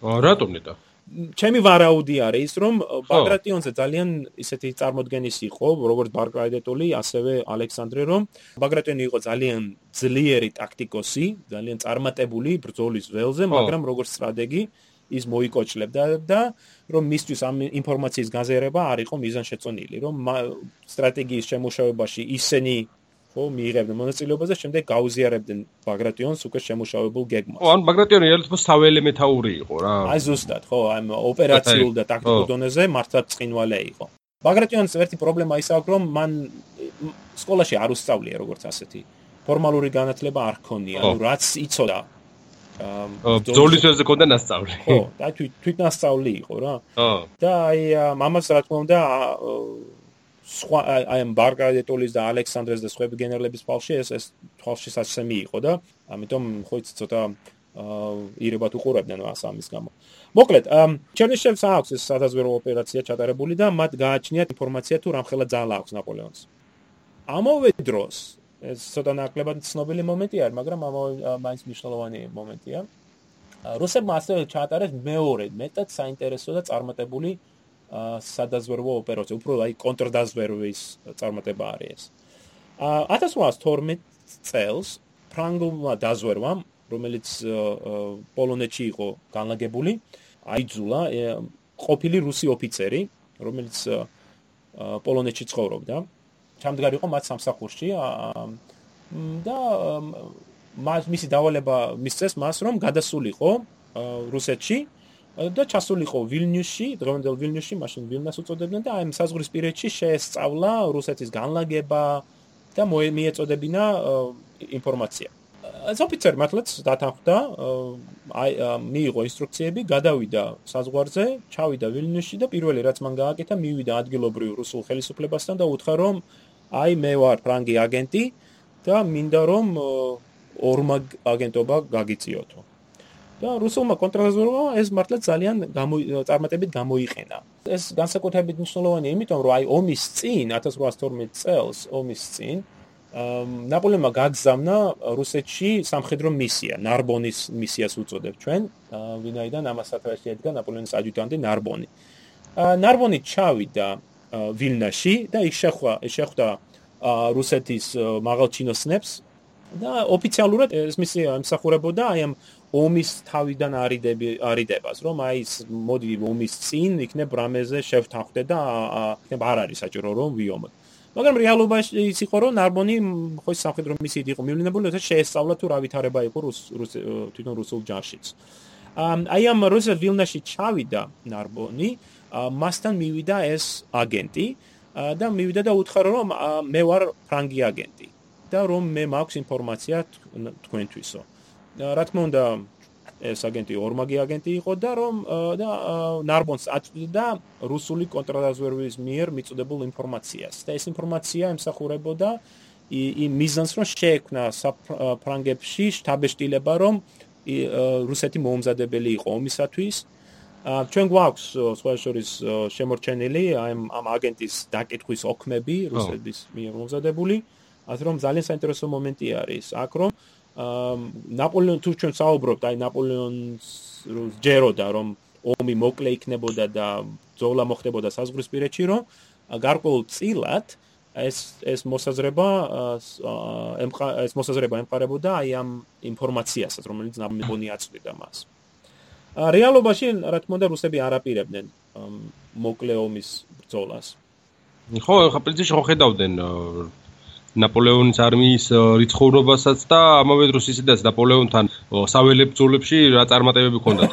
რატომ ნეტა? ჩემი ვარაუდი არის ის რომ ბაგრატიონზე ძალიან ისეთი წარმოდგენის იყო როგორც ბარკრაიდეტული ასევე ალექსანდრე რომ ბაგრატიონი იყო ძალიან ძლიერი ტაქტიკოსი ძალიან წარმატებული ბრძოლის ველზე მაგრამ როგორც სტრატეგი ის მოიკოჭლებდა და რომ მისთვის ამ ინფორმაციის გაზიარება არ იყო მიზანშეწონილი რომ სტრატეგიის შემოშავებაში ისინი ხო მიიღებდნენ მონაწილეობას და შემდეგ გაუზიარებდნენ ბაგრატიონს უკვე შემოშავებულ გეგმას. ხო, ან ბაგრატიონი ერთად თაველი მეთაური იყო რა. აი ზუსტად, ხო, აი ოპერაციულ და ტაქტიკურ დონეზე მართლა წინვალე იყო. ბაგრატიონს ერთი პრობლემა ის აქვს, რომ მან სკოლაში არ უსწავლია როგორც ასეთი. ფორმალური განათლება არ ჰქონია, ანუ რაც იცოდა. აა ბძოლის ველზე ქონდა ნასწავლი. ხო, და თვით თვით ნასწავლი იყო რა. ხო. და აი მამას რა თქმა უნდა სხვა აი ამ ბარგადეტოლის და ალექსანდრეს და სხვები გენერლების ფალში ეს ეს თვალში საცემი იყო და ამიტომ ხო იცი ცოტა აა ირებათ უყურებდნენ მას ამის გამო. მოკლედ, ჩერნიშევს აქვს ეს სადაზვერო ოპერაცია ჩატარებული და მათ გააჩნიათ ინფორმაცია თუ რამხელა ძალა აქვს ნაპოლეონს. ამავე დროს ეს ცოტა ნაკლებად ცნობილი მომენტი არის, მაგრამ ამავე მაინც მნიშვნელოვანი მომენტია. რუსებმა ასევე ჩაატარეს მეორე მეტად საინტერესო და წარმატებული სადაზვერვო ოპერაცია, უფრო აი კონტრდაზვერვის წარმატება არის ეს. 1812 წელს ფრანგულმა დაზვერვამ, რომელიც პოლონეთში იყო განლაგებული, აიძულა ყოფილი რუსი ოფიცერი, რომელიც პოლონეთში ცხოვრობდა, ჩამდგარ იყო მათ სამსახურში და მისი დავალება მისცეს მას, რომ გადასულიყო რუსეთში და ჩასულიყო ვილნიუსში, დღევანდელ ვილნიუსში, მაშინ ვილნას უწოდებდნენ და აი ამ საზღვრისპირეთში შეესწავლა რუსეთის განლაგება და მიეწოდებინა ინფორმაცია. ეს ოფიცერი მართლაც დათანხმდა, აი მიიღო ინსტრუქციები, გადავიდა საზღვარზე, ჩავიდა ვილნიუსში და პირველი რაც მან გააკეთა, მივიდა ადგილობრივ რუსულ ხელისუფლებასთან და უთხრა რომ აი მე ვარ ფრანგი აგენტი და მინდა რომ ორმაგ აგენტობა გაგიწიოთო. და რუსულმა კონტრაზორმა ეს მართლა ძალიან წარმატებით გამოიყენა. ეს განსაკუთრებით მნიშვნელოვანია, იმიტომ რომ აი ომის წინ 1812 წელს ომის წინ ნაპოლეონმა გაგზავნა რუსეთში სამხედრო მისია, ნარბონის მისიას უწოდებ ჩვენ, ვინაიდან ამას სათავეში ედგა ნაპოლეონის ადიუტანტი ნარბონი. ნარბონი ჩავიდა ვილნაში და იქ შეხვდა შეხვდა რუსეთის მაღალჩინოსნებს და ოფიციალურად ეს მისია ემსახურებოდა აი ამ ომის თავიდან არიდები არიდებას რომ აი ეს მოდი ომის წინ იქნებ რამეზე შევთანხმდე და იქნებ არ არის საჭირო რომ ვიომოთ. მაგრამ რეალობაში ის იყო რომ ნარბონი ხო სამხედრო მისიით იყო მივლინებული და შეესწავლა თუ რა ვითარება იყო რუს თვითონ რუსულ ჯარშიც. აი ამ რუსელ ვილნაში ჩავიდა ნარბონი მასთან მივიდა ეს აგენტი და მივიდა და უთხრა რომ მე ვარ ფრანგი აგენტი და რომ მე მაქვს ინფორმაცია თქვენთვისო რა თქმა უნდა ეს აგენტი ორმაგი აგენტი იყო და რომ და ნარბონს აწვდიდა რუსული კონტრდაზვერვის მიერ მიწოდებულ ინფორმაციას. და ეს ინფორმაცია ემსახურებოდა იმ მიზანს რომ შეექმნა ფრანგებში შტაბეშტილება რომ რუსეთი მოუმზადებელი იყო ომისათვის. ჩვენ გვაქვს სხვა შორის შემორჩენილი ამ ამ აგენტის დაკითხვის ოქმები რუსების მიერ მომზადებული ასე რომ ძალიან საინტერესო მომენტი არის აქ რომ ნაპოლეონ თუ ჩვენ საუბრობთ აი ნაპოლეონს ჯეროდა რომ ომი მოკლე იქნებოდა და ძოლა მოხდებოდა საზღვრისპირეთში რომ გარკვეულ წილად ეს ეს მოსაზრება ეს მოსაზრება ემყარებოდა აი ამ ინფორმაციასაც რომელიც ნაპოლეონი აწვდიდა მას რეალობაში რა თქმა უნდა რუსები არ აპირებდნენ მოკლეომის ბრძოლას. ხო, ხა პრინციპში ხო ხედავდნენ ნაპოლეონის არმიის რიცხოვნობასაც და ამავე დროს ისედაც ნაპოლეონთან საველებ ბრძოლებში რა წარმატებები ჰქონდათ.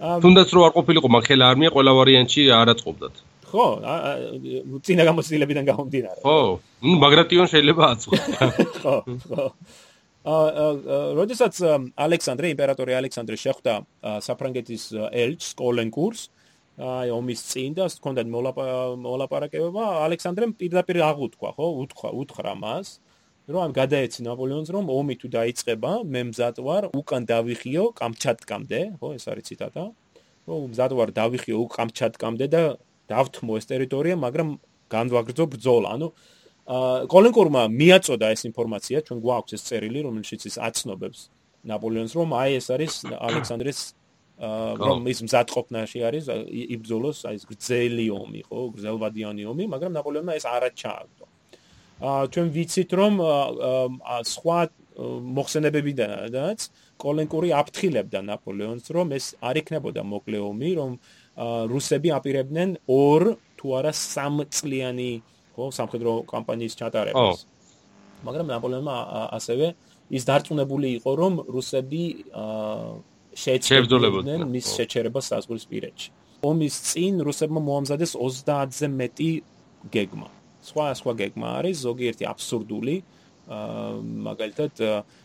თუნდაც რო არ ყოფილიყო მახელა არმია ყველა ვარიანტში არაწყობდათ. ხო, წინა გამოცდილებიდან გამომდინარე. ხო, ნუ ბაგრატიონ შეიძლება აწყო. ხო, ხო. აა როდესაც ალექსანდრე იმპერატორი ალექსანდრე შეხვდა საფრანგეთის ელჩს კოლენკურს აი ომის წინ და ჰქონდა მოლაპარაკება ალექსანდრემ პირდაპირ აღუთქვა ხო? უთქვა უთხრა მას რომ ამ გადაეცი ნაპოლეონს რომ ომი თუ დაიწყება მე მზად ვარ უკან დავიხიო კამჩატკამდე ხო ეს არის ციტატა რომ მზად ვარ დავიხიო უკამჩატკამდე და დავთმო ეს ტერიტორია მაგრამ განვაგრძო ბრძოლა. ანუ კოლენკორმა მიაწოდა ეს ინფორმაცია, ჩვენ გვაქვს ეს წერილი, რომელშიც ის აცნობებს ნაპოლეონს, რომ აი ეს არის ალექსანდრეს რომ ის მზადყოფნაში არის იბრძოლოს აი ეს გრძელი ომი, ხო, გრძელვადიანი ომი, მაგრამ ნაპოლეონმა ეს არ აჩააგდო. აა ჩვენ ვიცით რომ სხვა მოხსენებებიდანაც კოლენკური აფრთხილებდა ნაპოლეონს, რომ ეს არ იქნებოდა მოკლე ომი, რომ რუსები აპირებდნენ ორ თუ არა სამ წლიანი ხო სამხედრო კამპანიის ჩატარებას. მაგრამ ნაპოლეონმა ასევე ის დარწმუნებული იყო, რომ რუსები შეეცდებოდნენ მის შეჩერებას საზღვრისპირეთში. ომის წინ რუსებმა მოამზადეს 30-ზე მეტი გეგმა. სხვა სხვა გეგმა არის ზოგიერთი აბსურდული აა მაგალითად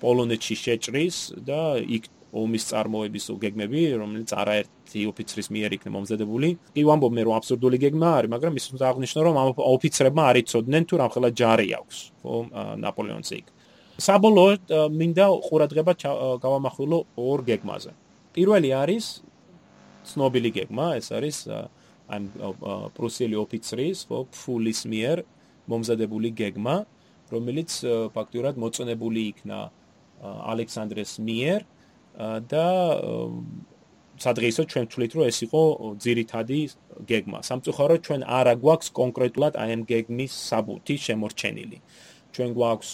პოლონეთში შეჭრის და იქ ომის წარმოების გეგმები, რომელიც არაერთი ოფიცრის მიერ იქნება მომზადებული. კი ვამბობ მე რომ აბსურდული გეგმა არის, მაგრამ ის უნდა აღნიშნო რომ ამ ოფიცრებმა არ იცოდნენ თუ რამხელა ჯარი აქვს, ხო, ნაპოლეონს იქ. საბოლოოდ მინდა ყურადღება გავამახვილო ორ გეგმაზე. პირველი არის ცნობილი გეგმა, ეს არის ამ პრუსიელი ოფიცრის, ხო, ფულის მიერ მომზადებული გეგმა, რომელიც ფაქტურად მოწონებული იქნა ალექსანდრეს მიერ და სადღეისო ჩვენ თulit რომ ეს იყო ძირითადი გეგმა. სამწუხაროდ ჩვენ არა გვაქვს კონკრეტულად აი ამ გეგმის საბუთი შემორჩენილი. ჩვენ გვაქვს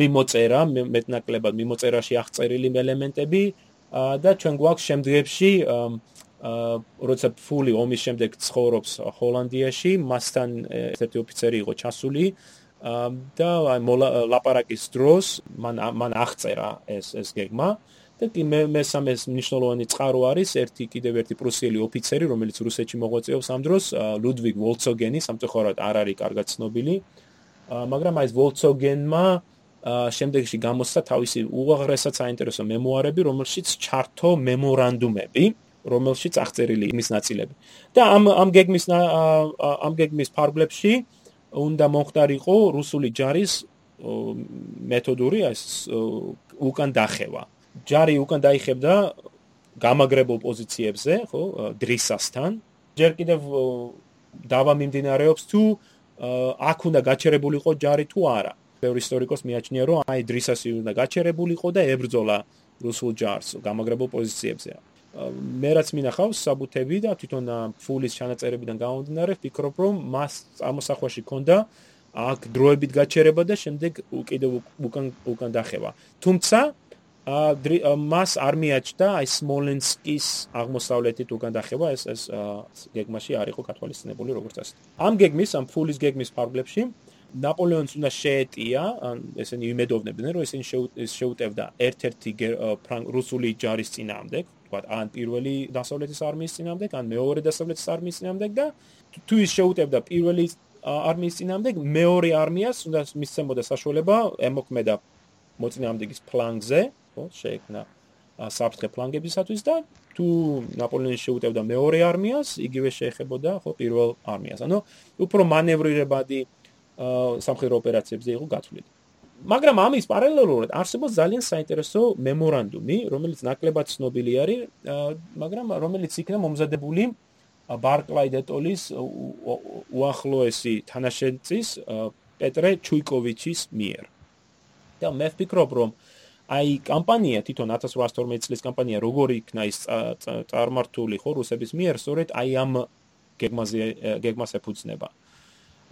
მიმოწერა, მეტნაკლებად მიმოწერაში აღწერილი ელემენტები და ჩვენ გვაქვს შემდგებში აა როცა ფული ომის შემდეგ ცხოვრობს ჰოლანდიაში, მასთან ერთი ოფიცერი იყო ჩასული და ლაპარაკის დროს მან მან აღწერა ეს ეს გეგმა. და კი მე მესამეს მნიშვნელოვანი წყარო არის ერთი კიდევ ერთი პრუსიელი ოფიცერი რომელიც რუსეთში მოღვაწეობს ამ დროს ლუდვიგ ვოლცოგენი სამწუხაროდ არ არის კარგად ცნობილი მაგრამ აი ეს ვოლცოგენმა შემდეგში გამოსცა თავისი უაღრესად საინტერესო მემუარები რომელშიც ჩართო მემორანდუმები რომელშიც აღწერილი იმის ნაწილები და ამ ამ გეგმის ამ გეგმის ფარგლებში უნდა მომხდარიყო რუსული ჯარის მეთოდური ეს უკან დახევა ჯარი უკან დაიხებდა გამაგრებულ პოზიციებზე, ხო, დრისასთან. ჯერ კიდევ დავა მიმდინარეობს თუ აქ უნდა გაჩერებულიყო ჯარი თუ არა. ბევრი ისტორიკოს მიაჩნია, რომ აი დრისასი უნდა გაჩერებულიყო და ებრძოლა რუსულ ჯარს გამაგრებულ პოზიციებზე. მე რაც მინახავს საბუთები და თვითონ ფულის ჩანაწერებიდან გამომდინარე, ვფიქრობ, რომ მას ამოსახვაში ქონდა აქ დროებით გაჩერება და შემდეგ კიდევ უკან უკან დახევა. თუმცა მას არ მიაჩნდა აი სმოლენსკის აღმოსავლეთით უკან დახევა ეს ეს გეგმაში არ იყო კათოლიციზებული როგორც ასე. ამ გეგმის ამ ფულის გეგმის ფარგლებში ნაპოლეონს უნდა შეეტია, ან ესენი იმედოვნებდნენ, რომ ესენი შეუტევდა ერთ-ერთი რუსული ჯარის წინააღმდეგ, თქვათ, ან პირველი დასავლეთის არმიის წინააღმდეგ, ან მეორე დასავლეთის არმიის წინააღმდეგ და თუ ის შეუტევდა პირველი არმიის წინააღმდეგ, მეორე არმიას უნდა მისცემოდა საშუალება ემოქმედა მოწინააღმდეგის ფლანგზე, ხო შეექმნა საფრთხე ფლანგებისათვის და თუ ნაპოლეონი შეუტევდა მეორე არმიას, იგივე შეეხებოდა ხო პირველ არმიას. ანუ უფრო მანევრირებადი სამხედრო ოპერაციებზე იყო გათვლილი. მაგრამ ამის პარალელურად არსებობს ძალიან საინტერესო მემორანდუმი, რომელიც ნაკლებად ცნობილი არის, მაგრამ რომელიც იქნა მომზადებული ბარკლაი დეტოლის უახლოესი თანაშემწის პეტრე ჩუიკოვიჩის მიერ. და მე ვფიქრობ, რომ აი კამპანია თვითონ 1812 წლის კამპანია როგორი იქნა ის წარმართული ხო რუსების მიერ სწორედ აი ამ გეგმაზე გეგმას ეფუძნება.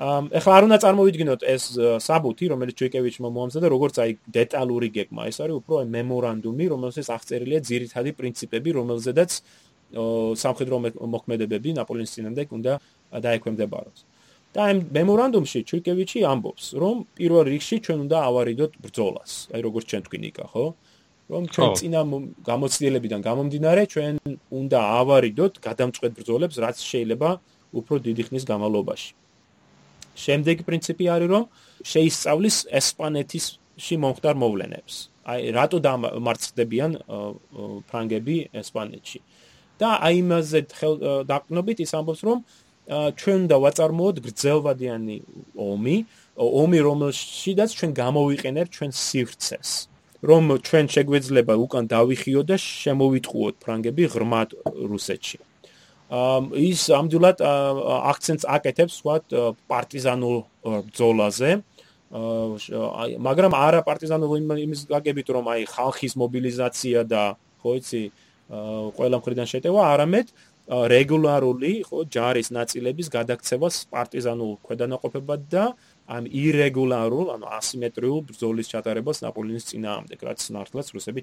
ეხლა არ უნდა წარმოვიდგინოთ ეს საბუთი, რომელიც ჩუიკევიჩმა მოამზადა, როგორც აი დეტალური გეგმა. ეს არის უფრო აი მემორანდუმი, რომელსაც აღწერილია ძირითადი პრინციპები, რომელზედაც სამხედრო მოქმედებები ნაპოლეონის წინამდე უნდა დაექვემდებაროს. და ამ მემორანდუმში ჩუიკევიჩი ამბობს, რომ პირველ რიგში ჩვენ უნდა ავარიდოთ ბრძოლას. აი როგორც ჩვენ თქვი ნიკა, ხო? რომ ჩვენ წინა გამოცდილებიდან გამომდინარე, ჩვენ უნდა ავარიდოთ გადამწყვეტ ბრძოლებს, რაც შეიძლება უფრო დიდი ხნის განმავლობაში. შემდეგი პრინციპი არის რომ შეისწავლის ესპანეთისში მომხდარ მოვლენებს. აი რატო დამარცხდებიან ფრანგები ესპანეთში. და აი იმაზე დაყნობით ის ამბობს რომ ჩვენ და ვაწარმოოთ გრძელვადიანი ომი, ომი რომელშიდაც ჩვენ გამოვიყენებთ ჩვენ სივრცეს. რომ ჩვენ შეგვეძლება უკან დავიხიოთ და შემოვიტყუოთ ფრანგები ღრმად რუსეთში. ის ამდულად აქცენტს აკეთებს ვთქვათ პარტიზანულ ბრძოლაზე. მაგრამ არა პარტიზანულ იმის გაგებით რომ აი ხალხის მობილიზაცია და ხო იცი ყველა მხრიდან შეტევა არამედ რეგულარული ხო ჯარის ნაწილების გადაქცევას პარტიზანულ ქვედანაყოფებად და ამ ირეგულარულ ანუ ასიმეტრიულ ბრძოლის ჩატარებას ნაპოლეონის წინააღმდეგ რაც ნართლაც რუსები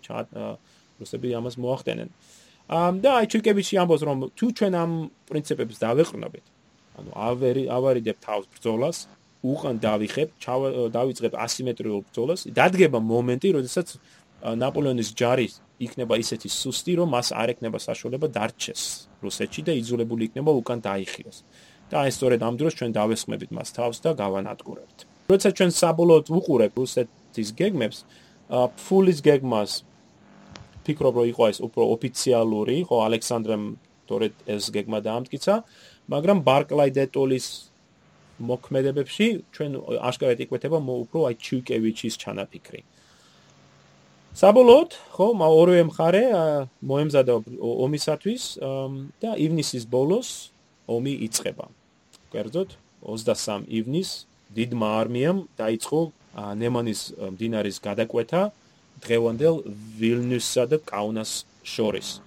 რუსები ამას მოახდენენ. ამ და აი ჩიკევიჩი ამბობს რომ თუ ჩვენ ამ პრინციპებს დავეყრდნობით ანუ ავერი ავარიდებ თავს ბრძოლას უყან დავიხებ დავიწყებ ასიმეტრიულ ბრძოლას დადგება მომენტი როდესაც ნაპოლეონის ჯარი იქნება ისეთი სუსტი რომ მას არ ეკნება საშუალება დარჩეს რუსეთში და იძულებული იქნება უკან დაიხიოს. და აი სწორედ ამ დროს ჩვენ დავესხმებით მას თავს და გავანადგურებთ. როცა ჩვენ საბოლოოდ უყურებთ რუსეთის გეგმებს ფულის გეგმას ვფიქრობ რომ იყო ეს უფრო ოფიციალური, ხო, ალექსანდრემ თორედ ეს გეგმა დაამტკიცა, მაგრამ ბარკლაი დეტოლის მოქმედებებში ჩვენ აშკარად იკვეთება უფრო აი ჩუიკევიჩის ჩანაფიქრი. საბოლოოდ, ხო, ორივე მხარე მოემზადა ომისათვის და ივნისის ბოლოს ომი იწყება. კერძოდ 23 ივნის დიდმა არმიამ დაიწყო ნემანის მდინარის გადაკვეთა დღევანდელ ვილნიუსსა და კაუნას შორის.